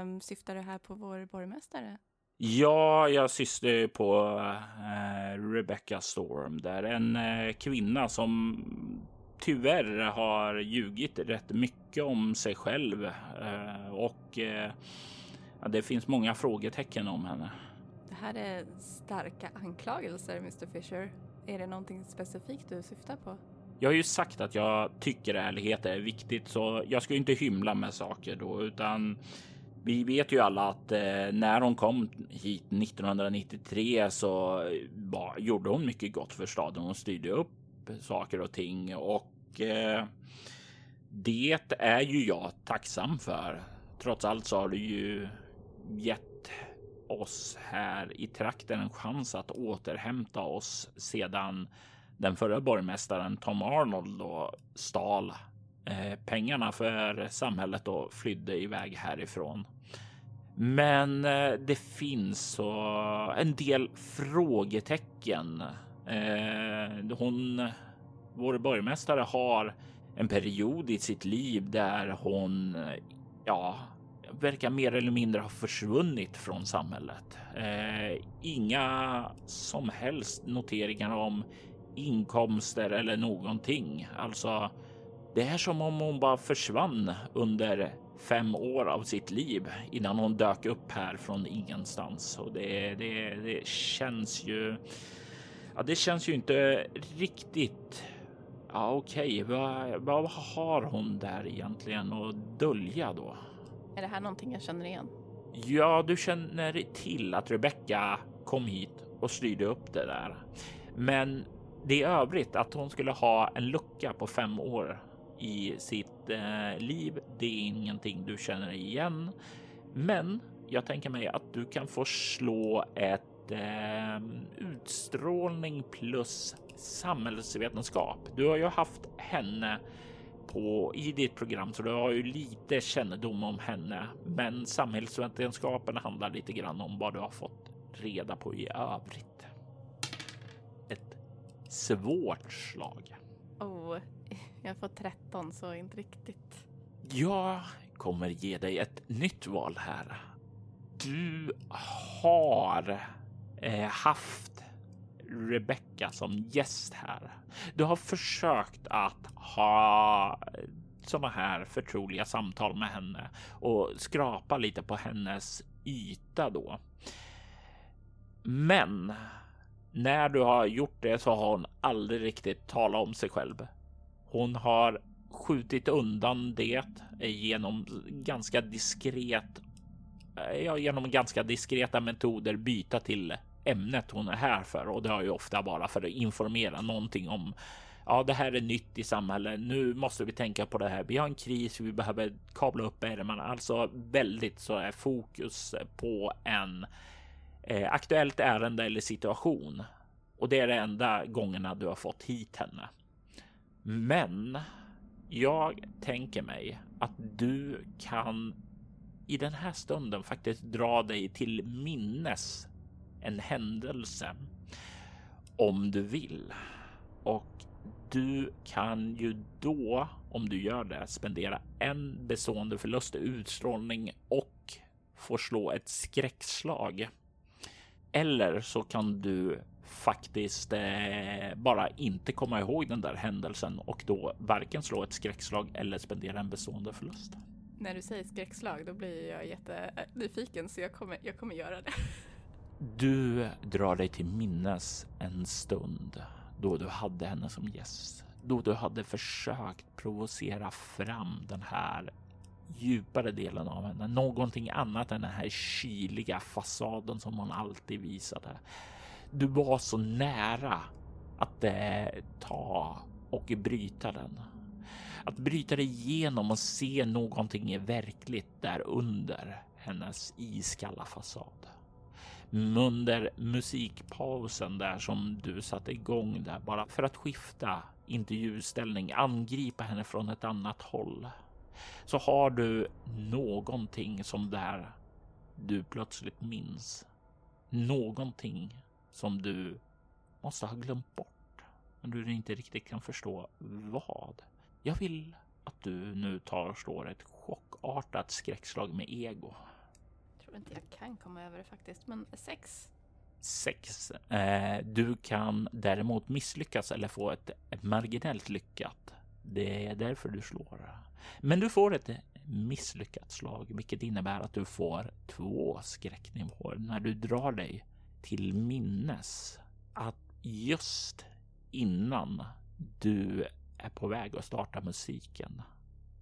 Um, syftar du här på vår borgmästare? Ja, jag sysslar på eh, Rebecca Storm där. En eh, kvinna som tyvärr har ljugit rätt mycket om sig själv eh, och eh, ja, det finns många frågetecken om henne. Det här är starka anklagelser, Mr Fisher. Är det någonting specifikt du syftar på? Jag har ju sagt att jag tycker ärlighet är viktigt, så jag ska inte hymla med saker då, utan vi vet ju alla att eh, när hon kom hit 1993 så eh, var, gjorde hon mycket gott för staden. Hon styrde upp saker och ting och eh, det är ju jag tacksam för. Trots allt så har du ju gett oss här i trakten en chans att återhämta oss sedan den förra borgmästaren Tom Arnold då stal Eh, pengarna för samhället och flydde iväg härifrån. Men eh, det finns så en del frågetecken. Eh, hon, vår borgmästare, har en period i sitt liv där hon, ja, verkar mer eller mindre ha försvunnit från samhället. inga som helst noteringar om inkomster eller någonting. Alltså, det är som om hon bara försvann under fem år av sitt liv innan hon dök upp här från ingenstans. Och det, det, det känns ju... Ja, det känns ju inte riktigt... Ja, okej, okay. vad, vad har hon där egentligen att dölja då? Är det här någonting jag känner igen? Ja, du känner till att Rebecca kom hit och styrde upp det där. Men det i övrigt att hon skulle ha en lucka på fem år i sitt eh, liv. Det är ingenting du känner igen, men jag tänker mig att du kan få slå ett eh, utstrålning plus samhällsvetenskap. Du har ju haft henne på i ditt program, så du har ju lite kännedom om henne. Men samhällsvetenskapen handlar lite grann om vad du har fått reda på i övrigt. Ett svårt slag. Oh, jag får 13 så inte riktigt. Jag kommer ge dig ett nytt val här. Du har eh, haft Rebecca som gäst här. Du har försökt att ha sådana här förtroliga samtal med henne och skrapa lite på hennes yta då. Men när du har gjort det så har hon aldrig riktigt talat om sig själv. Hon har skjutit undan det eh, genom ganska diskret, eh, ja, genom ganska diskreta metoder byta till ämnet hon är här för och det har ju ofta bara för att informera någonting om ja, det här är nytt i samhället. Nu måste vi tänka på det här. Vi har en kris. Vi behöver kabla upp ärmarna. Alltså väldigt så är fokus på en eh, aktuellt ärende eller situation. Och det är det enda gångerna du har fått hit henne. Men jag tänker mig att du kan i den här stunden faktiskt dra dig till minnes en händelse om du vill. Och du kan ju då, om du gör det, spendera en bestående förlust i utstrålning och får slå ett skräckslag. Eller så kan du faktiskt eh, bara inte komma ihåg den där händelsen och då varken slå ett skräckslag eller spendera en bestående förlust. När du säger skräckslag då blir jag jättenyfiken så jag kommer, jag kommer göra det. Du drar dig till minnes en stund då du hade henne som gäst. Då du hade försökt provocera fram den här djupare delen av henne. Någonting annat än den här kyliga fasaden som hon alltid visade. Du var så nära att eh, ta och bryta den. Att bryta dig igenom och se någonting verkligt där under hennes iskalla fasad. Under musikpausen där som du satte igång där bara för att skifta intervjuställning, angripa henne från ett annat håll. Så har du någonting som där du plötsligt minns. Någonting som du måste ha glömt bort. Men du inte riktigt kan förstå vad. Jag vill att du nu tar och slår ett chockartat skräckslag med ego. Jag tror inte jag kan komma över det faktiskt, men sex. Sex. Eh, du kan däremot misslyckas eller få ett, ett marginellt lyckat. Det är därför du slår. Men du får ett misslyckat slag, vilket innebär att du får två skräcknivåer när du drar dig till minnes att just innan du är på väg att starta musiken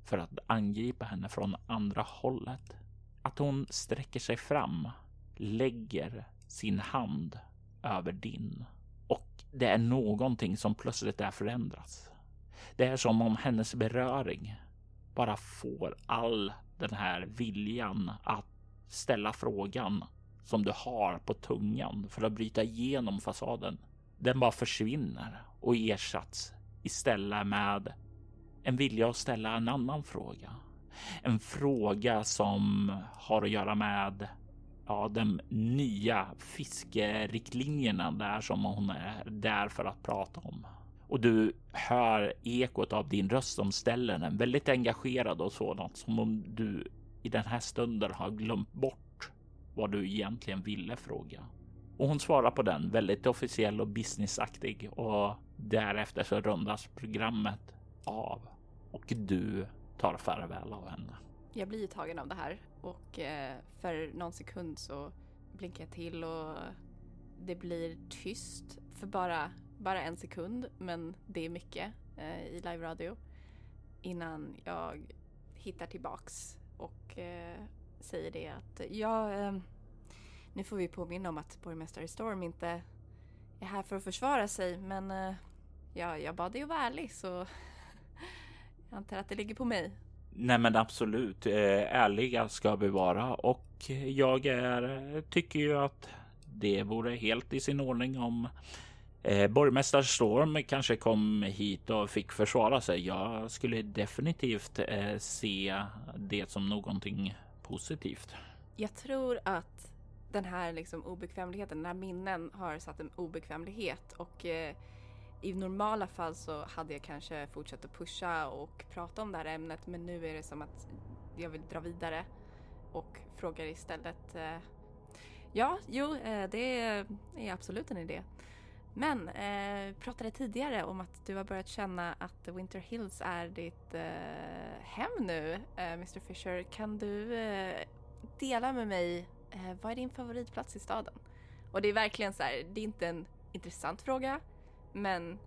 för att angripa henne från andra hållet. Att hon sträcker sig fram, lägger sin hand över din och det är någonting som plötsligt är förändras. Det är som om hennes beröring bara får all den här viljan att ställa frågan som du har på tungan för att bryta igenom fasaden. Den bara försvinner och ersatts istället med en vilja att ställa en annan fråga. En fråga som har att göra med ja, de nya fiskeriktlinjerna där som hon är där för att prata om. Och du hör ekot av din röst som ställer den väldigt engagerad och sådant som om du i den här stunden har glömt bort vad du egentligen ville fråga. Och hon svarar på den väldigt officiell och businessaktig och därefter så rundas programmet av och du tar farväl av henne. Jag blir tagen av det här och eh, för någon sekund så blinkar jag till och det blir tyst för bara, bara en sekund men det är mycket eh, i live-radio innan jag hittar tillbaks och eh, säger det att ja, eh, nu får vi påminna om att borgmästare Storm inte är här för att försvara sig men eh, ja, jag bad dig att vara ärlig så jag antar att det ligger på mig. Nej, men absolut. Eh, ärliga ska vi vara och jag är, tycker ju att det vore helt i sin ordning om eh, borgmästare Storm kanske kom hit och fick försvara sig. Jag skulle definitivt eh, se det som någonting positivt. Jag tror att den här liksom obekvämligheten, den här minnen har satt en obekvämlighet och eh, i normala fall så hade jag kanske fortsatt att pusha och prata om det här ämnet men nu är det som att jag vill dra vidare och frågar istället eh, Ja, jo, eh, det är absolut en idé. Men eh, pratade tidigare om att du har börjat känna att Winter Hills är ditt eh, hem nu, eh, Mr Fisher. Kan du eh, dela med mig, eh, vad är din favoritplats i staden? Och det är verkligen så här, det är inte en intressant fråga, men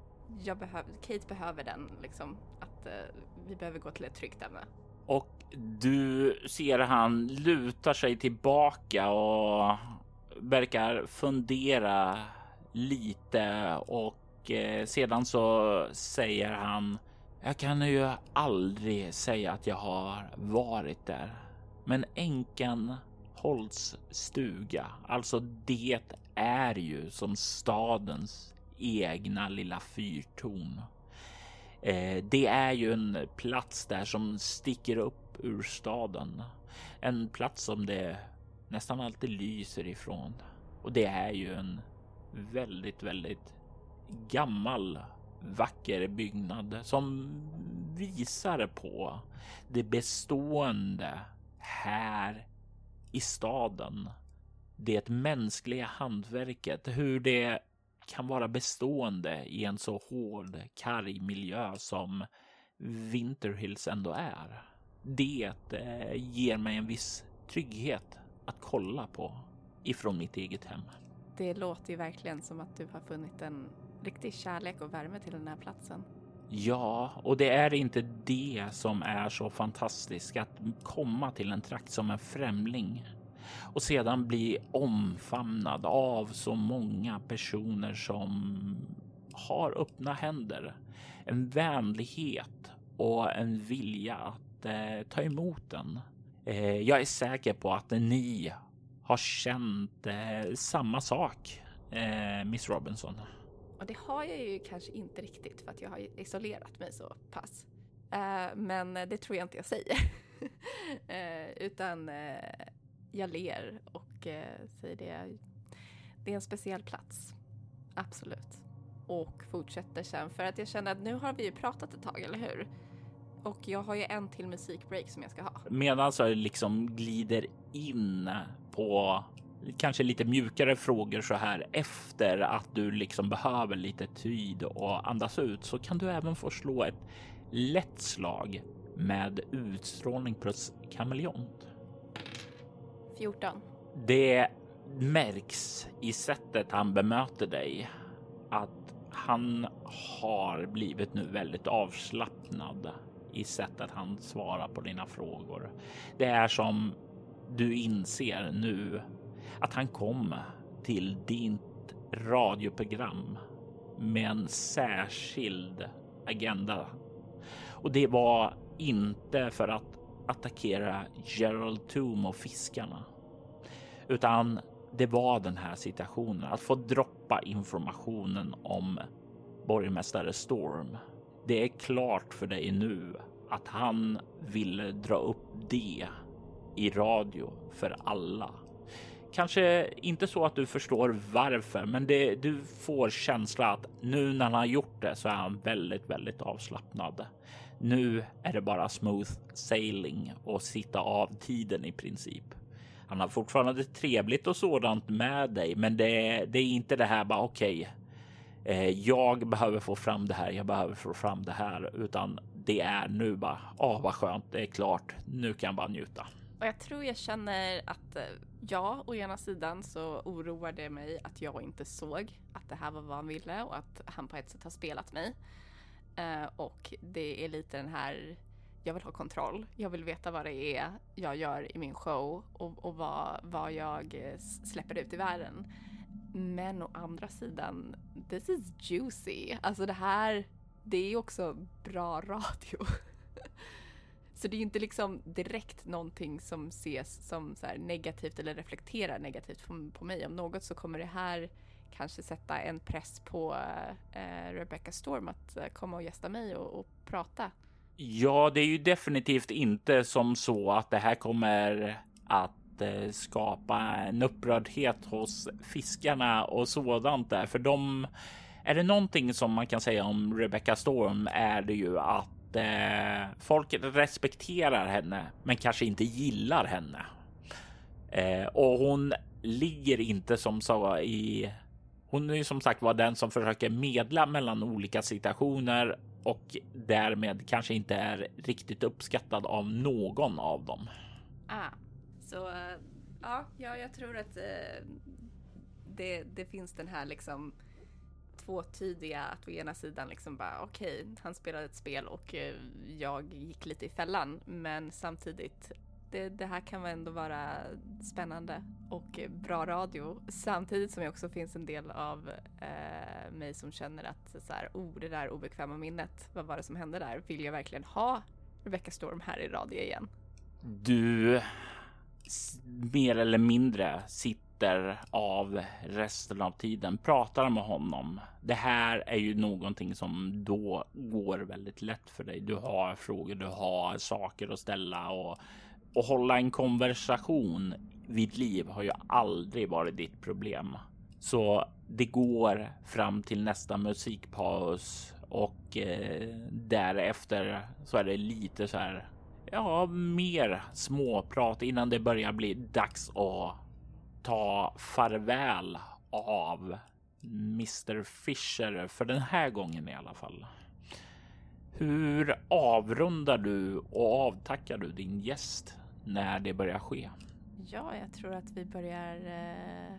jag behöv, Kate behöver den liksom. Att eh, vi behöver gå till ett tryggt ämne. Och du ser han lutar sig tillbaka och verkar fundera lite och eh, sedan så säger han jag kan ju aldrig säga att jag har varit där. Men änkan Holts stuga, alltså det är ju som stadens egna lilla fyrtorn. Eh, det är ju en plats där som sticker upp ur staden. En plats som det nästan alltid lyser ifrån. Och det är ju en väldigt, väldigt gammal vacker byggnad som visar på det bestående här i staden. Det mänskliga hantverket, hur det kan vara bestående i en så hård, karg miljö som Winterhills ändå är. Det eh, ger mig en viss trygghet att kolla på ifrån mitt eget hem. Det låter ju verkligen som att du har funnit en riktig kärlek och värme till den här platsen. Ja, och det är inte det som är så fantastiskt att komma till en trakt som en främling och sedan bli omfamnad av så många personer som har öppna händer, en vänlighet och en vilja att eh, ta emot den. Eh, jag är säker på att ni har känt eh, samma sak, eh, Miss Robinson. Och det har jag ju kanske inte riktigt för att jag har isolerat mig så pass. Eh, men det tror jag inte jag säger. Eh, utan eh, jag ler och eh, säger det. Det är en speciell plats. Absolut. Och fortsätter sen för att jag känner att nu har vi ju pratat ett tag, eller hur? Och jag har ju en till musikbreak som jag ska ha. Medan jag liksom glider in på kanske lite mjukare frågor så här efter att du liksom behöver lite tid och andas ut så kan du även få slå ett lätt slag med utstrålning plus kameleont. 14. Det märks i sättet han bemöter dig att han har blivit nu väldigt avslappnad i sättet han svarar på dina frågor. Det är som du inser nu att han kom till ditt radioprogram med en särskild agenda. Och det var inte för att attackera Gerald Toom och fiskarna, utan det var den här situationen att få droppa informationen om borgmästare Storm. Det är klart för dig nu att han ville dra upp det i radio för alla Kanske inte så att du förstår varför, men det, du får känsla att nu när han har gjort det så är han väldigt, väldigt avslappnad. Nu är det bara smooth sailing och sitta av tiden i princip. Han har fortfarande trevligt och sådant med dig, men det, det är inte det här bara okej. Okay, eh, jag behöver få fram det här. Jag behöver få fram det här, utan det är nu bara. Åh, oh, vad skönt. Det är klart. Nu kan jag bara njuta. Och jag tror jag känner att eh, ja, å ena sidan så oroar det mig att jag inte såg att det här var vad han ville och att han på ett sätt har spelat mig. Eh, och det är lite den här, jag vill ha kontroll. Jag vill veta vad det är jag gör i min show och, och vad, vad jag eh, släpper ut i världen. Men å andra sidan, this is juicy. Alltså det här, det är också bra radio. Så det är ju inte liksom direkt någonting som ses som så negativt eller reflekterar negativt på, på, mig. Om något så kommer det här kanske sätta en press på eh, Rebecca Storm att eh, komma och gästa mig och, och, prata. Ja, det är ju definitivt inte som så att det här kommer att skapa en upprördhet hos fiskarna och sådant där, för de är det någonting som man kan säga om Rebecca Storm är det ju att eh, folk respekterar henne, men kanske inte gillar henne. Eh, och hon ligger inte som så i. Hon är ju som sagt var den som försöker medla mellan olika situationer och därmed kanske inte är riktigt uppskattad av någon av dem. Ah, så eh, ja, ja, jag tror att eh, det, det finns den här liksom tvåtydiga att å ena sidan liksom bara okej, okay, han spelade ett spel och eh, jag gick lite i fällan. Men samtidigt, det, det, här kan väl ändå vara spännande och bra radio. Samtidigt som det också finns en del av eh, mig som känner att så här, oh, det där obekväma minnet, vad var det som hände där? Vill jag verkligen ha Rebecca Storm här i radio igen? Du mer eller mindre sitter av resten av tiden, pratar med honom. Det här är ju någonting som då går väldigt lätt för dig. Du har frågor, du har saker att ställa och, och hålla en konversation vid liv har ju aldrig varit ditt problem. Så det går fram till nästa musikpaus och eh, därefter så är det lite så här. Ja, mer småprat innan det börjar bli dags att ta farväl av Mr Fisher för den här gången i alla fall. Hur avrundar du och avtackar du din gäst när det börjar ske? Ja, jag tror att vi börjar eh,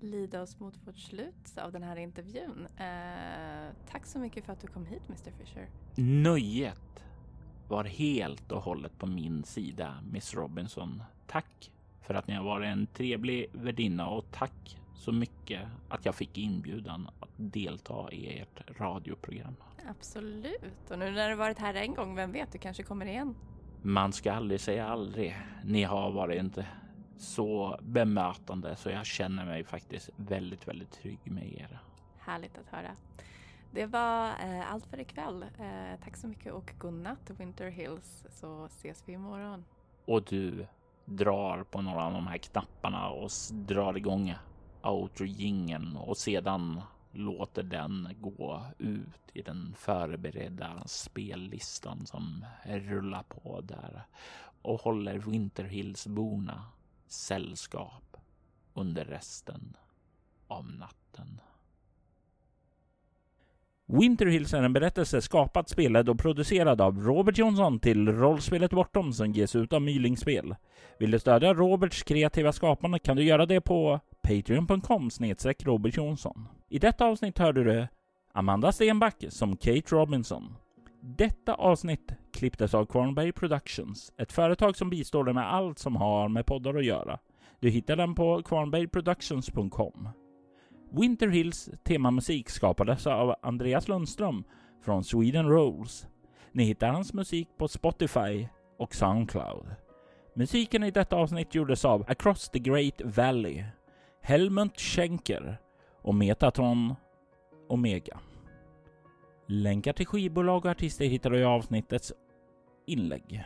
lida oss mot vårt slut av den här intervjun. Eh, tack så mycket för att du kom hit, Mr Fisher. Nöjet var helt och hållet på min sida, Miss Robinson. Tack för att ni har varit en trevlig värdinna och tack så mycket att jag fick inbjudan att delta i ert radioprogram. Absolut. Och nu när du varit här en gång, vem vet, du kanske kommer igen. Man ska aldrig säga aldrig. Ni har varit inte så bemötande så jag känner mig faktiskt väldigt, väldigt trygg med er. Härligt att höra. Det var eh, allt för ikväll. Eh, tack så mycket och godnatt Winter Hills så ses vi imorgon. Och du drar på några av de här knapparna och drar igång outro jingeln och sedan låter den gå ut i den förberedda spellistan som rullar på där och håller Winterhillsborna sällskap under resten av natten. Winter Hills är en berättelse skapad, spelad och producerad av Robert Jonsson till rollspelet Bortom som ges ut av Mylingspel. Vill du stödja Roberts kreativa skapande kan du göra det på patreon.com snedstreck Robert Jonsson. I detta avsnitt hörde du Amanda Stenback som Kate Robinson. Detta avsnitt klipptes av Kvarnberg Productions, ett företag som bistår dig med allt som har med poddar att göra. Du hittar den på kvarnbergproductions.com. Winter Hills temamusik skapades av Andreas Lundström från Sweden Rolls. Ni hittar hans musik på Spotify och Soundcloud. Musiken i detta avsnitt gjordes av Across the Great Valley, Helmut Schenker och Metatron Omega. Länkar till skivbolag och artister hittar du i avsnittets inlägg.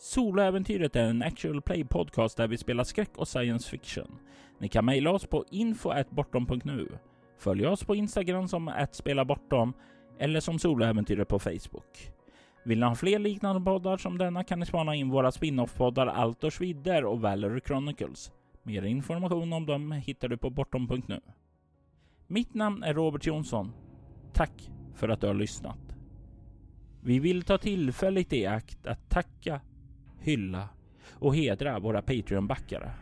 Soloäventyret är en actual play podcast där vi spelar skräck och science fiction. Ni kan mejla oss på info.bortom.nu. Följ oss på Instagram som @spelabortom eller som Soloäventyret på Facebook. Vill ni ha fler liknande poddar som denna kan ni spana in våra spin-off-poddar Altors vidder och Valery Chronicles. Mer information om dem hittar du på bortom.nu. Mitt namn är Robert Jonsson. Tack för att du har lyssnat. Vi vill ta tillfället i akt att tacka, hylla och hedra våra Patreon-backare.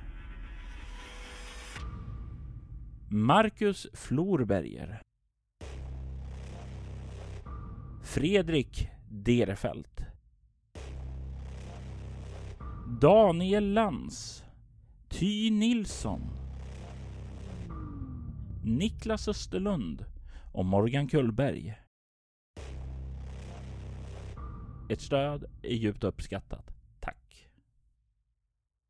Marcus Florberger. Fredrik Derefelt. Daniel Lantz. Ty Nilsson. Niklas Österlund och Morgan Kullberg. Ett stöd är djupt uppskattat.